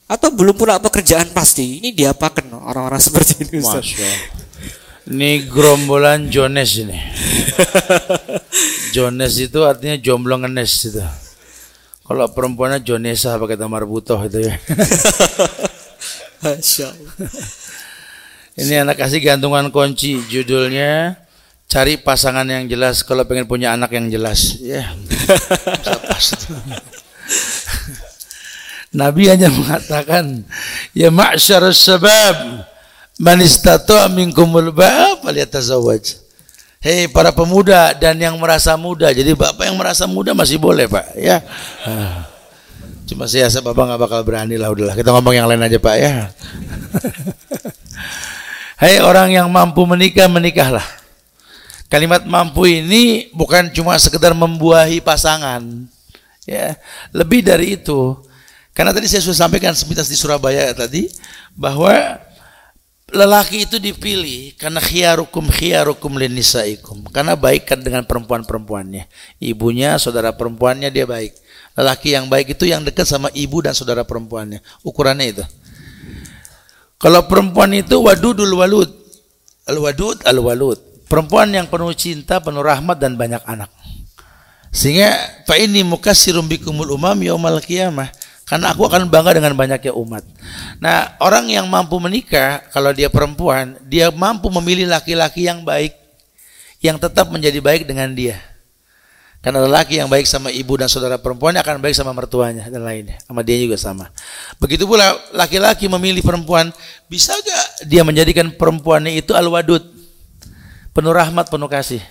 atau belum pula pekerjaan pasti. Ini diapakan orang-orang *laughs* seperti ini Ustaz? Masya. Ini gerombolan Jones ini. Jones itu artinya jomblo ngenes itu. Kalau perempuannya Jonesa pakai tamar butuh itu ya. *laughs* Masya Allah. Ini anak kasih gantungan kunci judulnya cari pasangan yang jelas kalau pengen punya anak yang jelas. Ya. *laughs* Nabi hanya mengatakan ya ma'syar sabab man istata'a minkumul ba'a falyatazawwaj. Hei para pemuda dan yang merasa muda. Jadi bapak yang merasa muda masih boleh pak ya. Cuma saya bapak nggak bakal berani lah udahlah. Kita ngomong yang lain aja pak ya. *laughs* Hai orang yang mampu menikah, menikahlah. Kalimat mampu ini bukan cuma sekedar membuahi pasangan. Ya, lebih dari itu. Karena tadi saya sudah sampaikan sepintas di Surabaya tadi bahwa lelaki itu dipilih karena khiyarukum khiyarukum linisaikum. Karena baik dengan perempuan-perempuannya. Ibunya, saudara perempuannya dia baik. Lelaki yang baik itu yang dekat sama ibu dan saudara perempuannya. Ukurannya itu. Kalau perempuan itu wadudul walud. Al-wadud al-walud. Perempuan yang penuh cinta, penuh rahmat dan banyak anak. Sehingga fa ini mukassirum bikumul umam yaumal qiyamah. Karena aku akan bangga dengan banyaknya umat. Nah, orang yang mampu menikah, kalau dia perempuan, dia mampu memilih laki-laki yang baik, yang tetap menjadi baik dengan dia. Karena lelaki yang baik sama ibu dan saudara perempuannya akan baik sama mertuanya dan lainnya. Sama dia juga sama. Begitu pula laki-laki memilih perempuan, bisa gak dia menjadikan perempuannya itu al-wadud. Penuh rahmat, penuh kasih.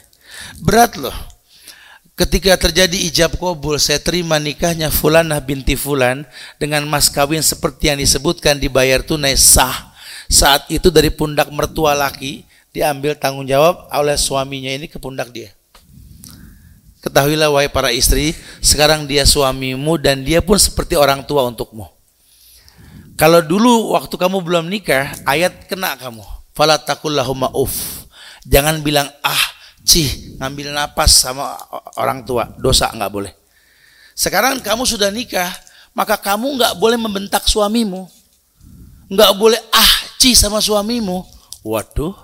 Berat loh. ketika terjadi ijab kabul saya terima nikahnya Fulanah binti Fulan dengan mas kawin seperti yang disebutkan dibayar tunai sah. Saat itu dari pundak mertua laki diambil tanggung jawab oleh suaminya ini ke pundak dia. Ketahuilah wahai para istri sekarang dia suamimu dan dia pun seperti orang tua untukmu. Kalau dulu waktu kamu belum nikah ayat kena kamu. Fala takullahumma jangan bilang ah cih ngambil napas sama orang tua. Dosa nggak boleh. Sekarang kamu sudah nikah maka kamu nggak boleh membentak suamimu. Nggak boleh ah cih sama suamimu. Waduh.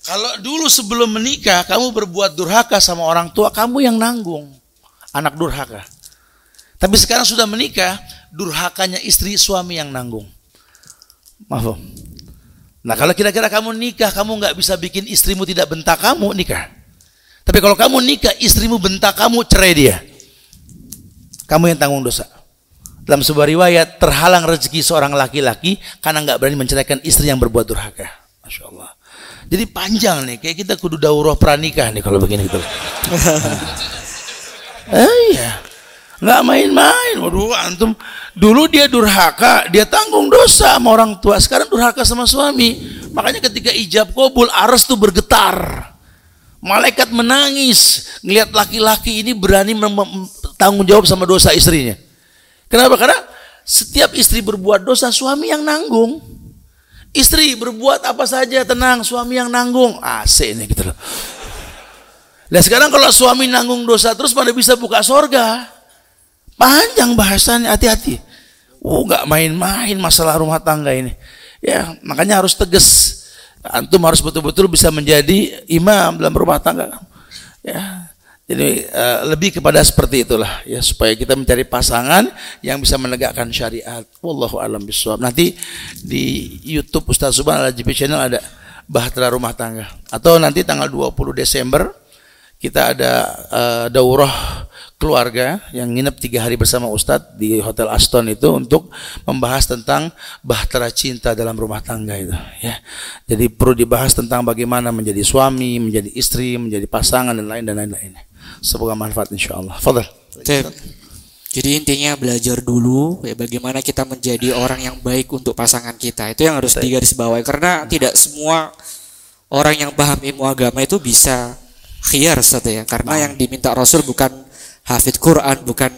Kalau dulu sebelum menikah kamu berbuat durhaka sama orang tua kamu yang nanggung. Anak durhaka. Tapi sekarang sudah menikah durhakanya istri suami yang nanggung. Maaf Nah kalau kira-kira kamu nikah, kamu nggak bisa bikin istrimu tidak bentak kamu nikah. Tapi kalau kamu nikah, istrimu bentak kamu, cerai dia. Kamu yang tanggung dosa. Dalam sebuah riwayat, terhalang rezeki seorang laki-laki karena nggak berani menceraikan istri yang berbuat durhaka. Masya Allah. Jadi panjang nih, kayak kita kudu daurah pranikah nih kalau begini gitu. *laughs* eh iya. Nggak main-main. Waduh, antum dulu dia durhaka, dia tanggung dosa sama orang tua. Sekarang durhaka sama suami. Makanya ketika ijab kabul, aras tuh bergetar. Malaikat menangis ngelihat laki-laki ini berani tanggung jawab sama dosa istrinya. Kenapa? Karena setiap istri berbuat dosa, suami yang nanggung. Istri berbuat apa saja tenang, suami yang nanggung. AC ini gitu loh. Nah sekarang kalau suami nanggung dosa terus pada bisa buka sorga. Panjang bahasannya, hati-hati. Oh, nggak main-main masalah rumah tangga ini. Ya, makanya harus tegas. Antum harus betul-betul bisa menjadi imam dalam rumah tangga. Ya, jadi uh, lebih kepada seperti itulah ya supaya kita mencari pasangan yang bisa menegakkan syariat. Wallahu alam bisawab. Nanti di YouTube Ustaz Subhan al Channel ada Bahtera Rumah Tangga atau nanti tanggal 20 Desember kita ada uh, daurah keluarga yang nginep tiga hari bersama Ustadz di Hotel Aston itu untuk membahas tentang bahtera cinta dalam rumah tangga itu ya. Jadi perlu dibahas tentang bagaimana menjadi suami menjadi istri menjadi pasangan dan lain dan lain-lain. Semoga manfaat insya Allah. Fadal jadi intinya belajar dulu ya bagaimana kita menjadi orang yang baik untuk pasangan kita. Itu yang harus digarisbawahi. Karena tidak semua orang yang paham ilmu agama itu bisa khiyar satu ya. Karena nah. yang diminta Rasul bukan hafid Quran, bukan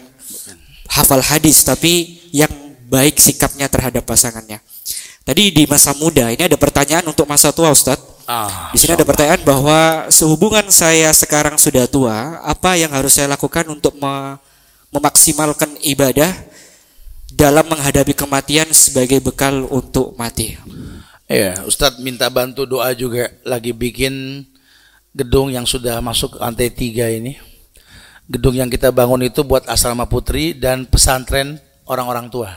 hafal hadis, tapi yang baik sikapnya terhadap pasangannya. Tadi di masa muda ini ada pertanyaan untuk masa tua Ustadz. Ah, di sini ada pertanyaan bahwa sehubungan saya sekarang sudah tua, apa yang harus saya lakukan untuk me memaksimalkan ibadah dalam menghadapi kematian sebagai bekal untuk mati? Ya, Ustadz minta bantu doa juga lagi bikin gedung yang sudah masuk lantai tiga ini gedung yang kita bangun itu buat asrama putri dan pesantren orang-orang tua.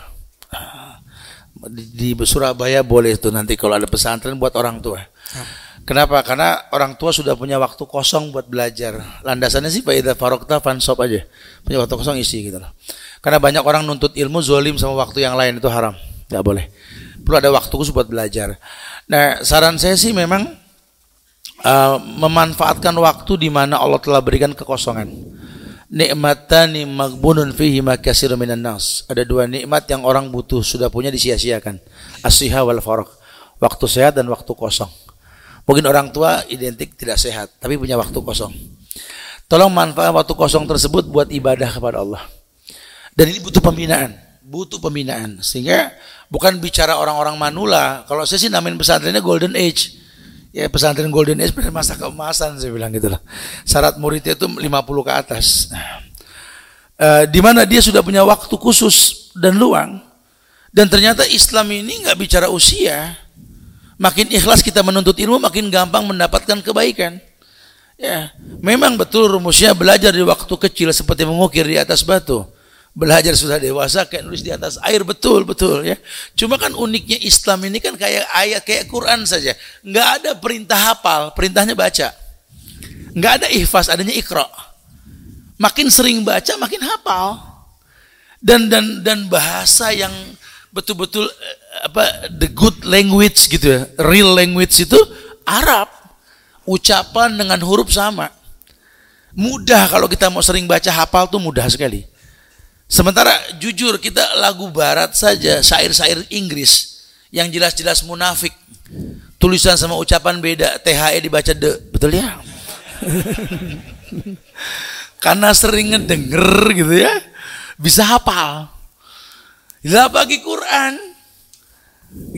Di, Surabaya boleh tuh nanti kalau ada pesantren buat orang tua. Kenapa? Karena orang tua sudah punya waktu kosong buat belajar. Landasannya sih Pak Ida Farokta fansop aja. Punya waktu kosong isi gitu loh. Karena banyak orang nuntut ilmu zolim sama waktu yang lain itu haram. Gak boleh. Perlu ada waktu khusus buat belajar. Nah saran saya sih memang uh, memanfaatkan waktu di mana Allah telah berikan kekosongan nikmatani magbunun fihi makasir minan nas. Ada dua nikmat yang orang butuh sudah punya disia-siakan. Asiha wal farq. Waktu sehat dan waktu kosong. Mungkin orang tua identik tidak sehat, tapi punya waktu kosong. Tolong manfaat waktu kosong tersebut buat ibadah kepada Allah. Dan ini butuh pembinaan, butuh pembinaan. Sehingga bukan bicara orang-orang manula. Kalau saya sih namain pesantrennya golden age ya pesantren Golden Age pada masa keemasan saya bilang gitu loh. Syarat muridnya itu 50 ke atas. E, di mana dia sudah punya waktu khusus dan luang dan ternyata Islam ini nggak bicara usia. Makin ikhlas kita menuntut ilmu, makin gampang mendapatkan kebaikan. Ya, memang betul rumusnya belajar di waktu kecil seperti mengukir di atas batu belajar sudah dewasa kayak nulis di atas air betul betul ya. Cuma kan uniknya Islam ini kan kayak ayat kayak Quran saja. Nggak ada perintah hafal perintahnya baca. Nggak ada ihfaz adanya ikro makin sering baca makin hafal. Dan dan dan bahasa yang betul-betul eh, apa the good language gitu ya real language itu Arab ucapan dengan huruf sama. Mudah kalau kita mau sering baca hafal tuh mudah sekali. Sementara jujur kita lagu barat saja, syair-syair Inggris yang jelas-jelas munafik. Tulisan sama ucapan beda, THE dibaca de, betul ya? *laughs* Karena sering ngedenger gitu ya, bisa hafal. Lah bagi Quran,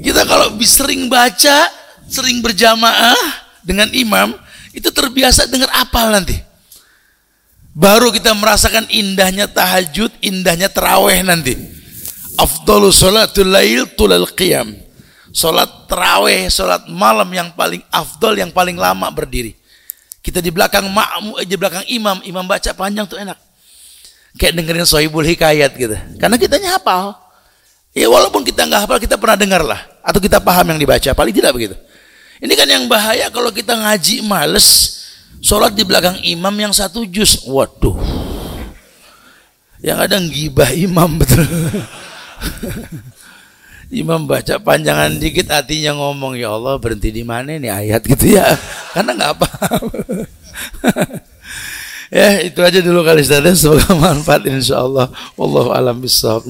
kita kalau sering baca, sering berjamaah dengan imam, itu terbiasa dengar apal nanti. Baru kita merasakan indahnya tahajud, indahnya terawih nanti. Afdalu sholatul lail tulal qiyam. Sholat terawih, sholat malam yang paling afdol, yang paling lama berdiri. Kita di belakang makmu, di belakang imam, imam baca panjang tuh enak. Kayak dengerin sohibul hikayat gitu. Karena kita hafal. Ya walaupun kita nggak hafal, kita pernah dengar lah. Atau kita paham yang dibaca, paling tidak begitu. Ini kan yang bahaya kalau kita ngaji males, Sholat di belakang imam yang satu jus. Waduh. Yang ada gibah imam betul. *laughs* imam baca panjangan dikit hatinya ngomong ya Allah berhenti di mana nih ayat gitu ya? *laughs* Karena nggak apa *laughs* ya itu aja dulu kali Ustaz. Semoga manfaat insya Allah wallahu alam bisawab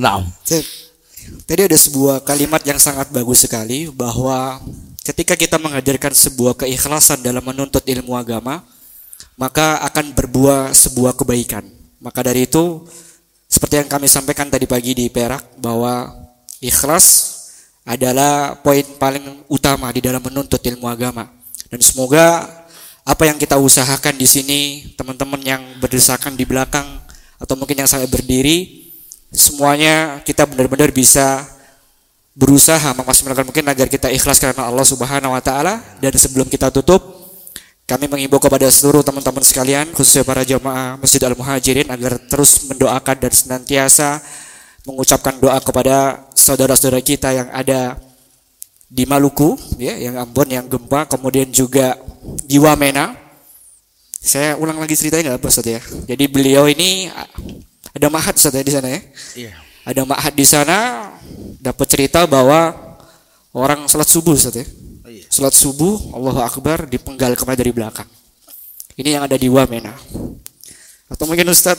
tadi ada sebuah kalimat yang sangat bagus sekali bahwa ketika kita mengajarkan sebuah keikhlasan dalam menuntut ilmu agama maka akan berbuah sebuah kebaikan. Maka dari itu, seperti yang kami sampaikan tadi pagi di Perak, bahwa ikhlas adalah poin paling utama di dalam menuntut ilmu agama. Dan semoga apa yang kita usahakan di sini, teman-teman yang berdesakan di belakang, atau mungkin yang sampai berdiri, semuanya kita benar-benar bisa berusaha memaksimalkan mungkin agar kita ikhlas karena Allah Subhanahu wa taala dan sebelum kita tutup kami mengimbau kepada seluruh teman-teman sekalian, khususnya para jamaah Masjid Al-Muhajirin agar terus mendoakan dan senantiasa mengucapkan doa kepada saudara-saudara kita yang ada di Maluku, ya, yang Ambon, yang gempa, kemudian juga di Wamena. Saya ulang lagi ceritanya nggak Ustaz ya. Jadi beliau ini ada mahat Ustaz ya di sana ya. Iya. Ada mahat di sana dapat cerita bahwa orang salat subuh Ustaz ya Salat subuh, Allahu Akbar dipenggal ke mana dari belakang. Ini yang ada di Wamena. Atau mungkin Ustadz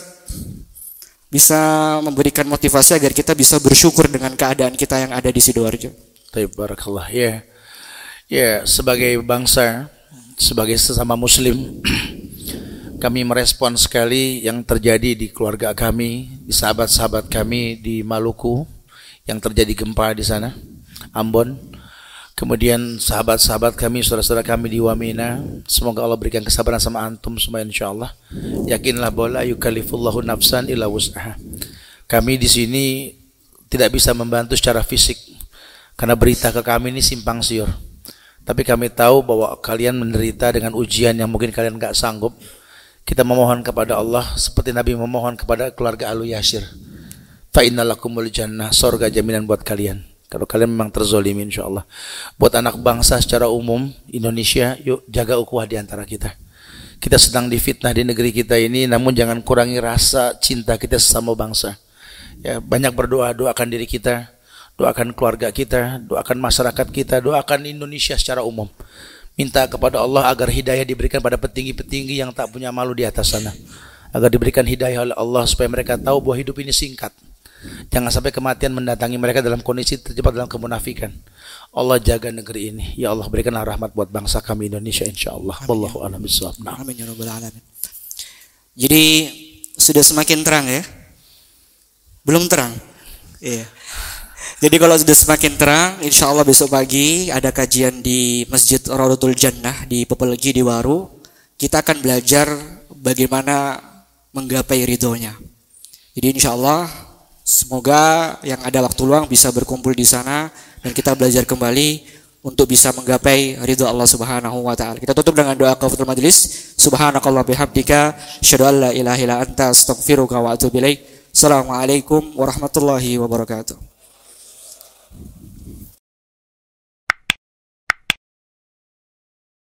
bisa memberikan motivasi agar kita bisa bersyukur dengan keadaan kita yang ada di Sidoarjo. Baik, barakallah. Ya. Ya, sebagai bangsa, sebagai sesama muslim, *clears throat* kami merespon sekali yang terjadi di keluarga kami, di sahabat-sahabat kami di Maluku yang terjadi gempa di sana, Ambon. Kemudian sahabat-sahabat kami, saudara-saudara kami di Wamina, semoga Allah berikan kesabaran sama antum semua insyaallah. Yakinlah bahwa yukalifullahu nafsan illa wus'aha. Kami di sini tidak bisa membantu secara fisik karena berita ke kami ini simpang siur. Tapi kami tahu bahwa kalian menderita dengan ujian yang mungkin kalian nggak sanggup. Kita memohon kepada Allah seperti Nabi memohon kepada keluarga Alu Yasir. Fa innalakumul jannah, sorga jaminan buat kalian. Kalau kalian memang terzolimi insya Allah. Buat anak bangsa secara umum Indonesia, yuk jaga ukhuwah di antara kita. Kita sedang difitnah di negeri kita ini, namun jangan kurangi rasa cinta kita sesama bangsa. Ya, banyak berdoa, doakan diri kita, doakan keluarga kita, doakan masyarakat kita, doakan Indonesia secara umum. Minta kepada Allah agar hidayah diberikan pada petinggi-petinggi yang tak punya malu di atas sana. Agar diberikan hidayah oleh Allah supaya mereka tahu bahwa hidup ini singkat Jangan sampai kematian mendatangi mereka dalam kondisi terjebak dalam kemunafikan. Allah jaga negeri ini. Ya Allah berikanlah rahmat buat bangsa kami Indonesia insyaallah. Wallahu a'lam bishawab. Amin ya rabbal alamin. Jadi sudah semakin terang ya? Belum terang? Iya. Jadi kalau sudah semakin terang, insya Allah besok pagi ada kajian di Masjid Raudatul Jannah di Pepelegi di Waru. Kita akan belajar bagaimana menggapai ridhonya. Jadi insya Allah Semoga yang ada waktu luang bisa berkumpul di sana dan kita belajar kembali untuk bisa menggapai ridho Allah Subhanahu wa taala. Kita tutup dengan doa kafatul majlis. Subhanakallah bihamdika asyhadu an la ilaha illa anta astaghfiruka wa atubu ilaik. Assalamualaikum warahmatullahi wabarakatuh.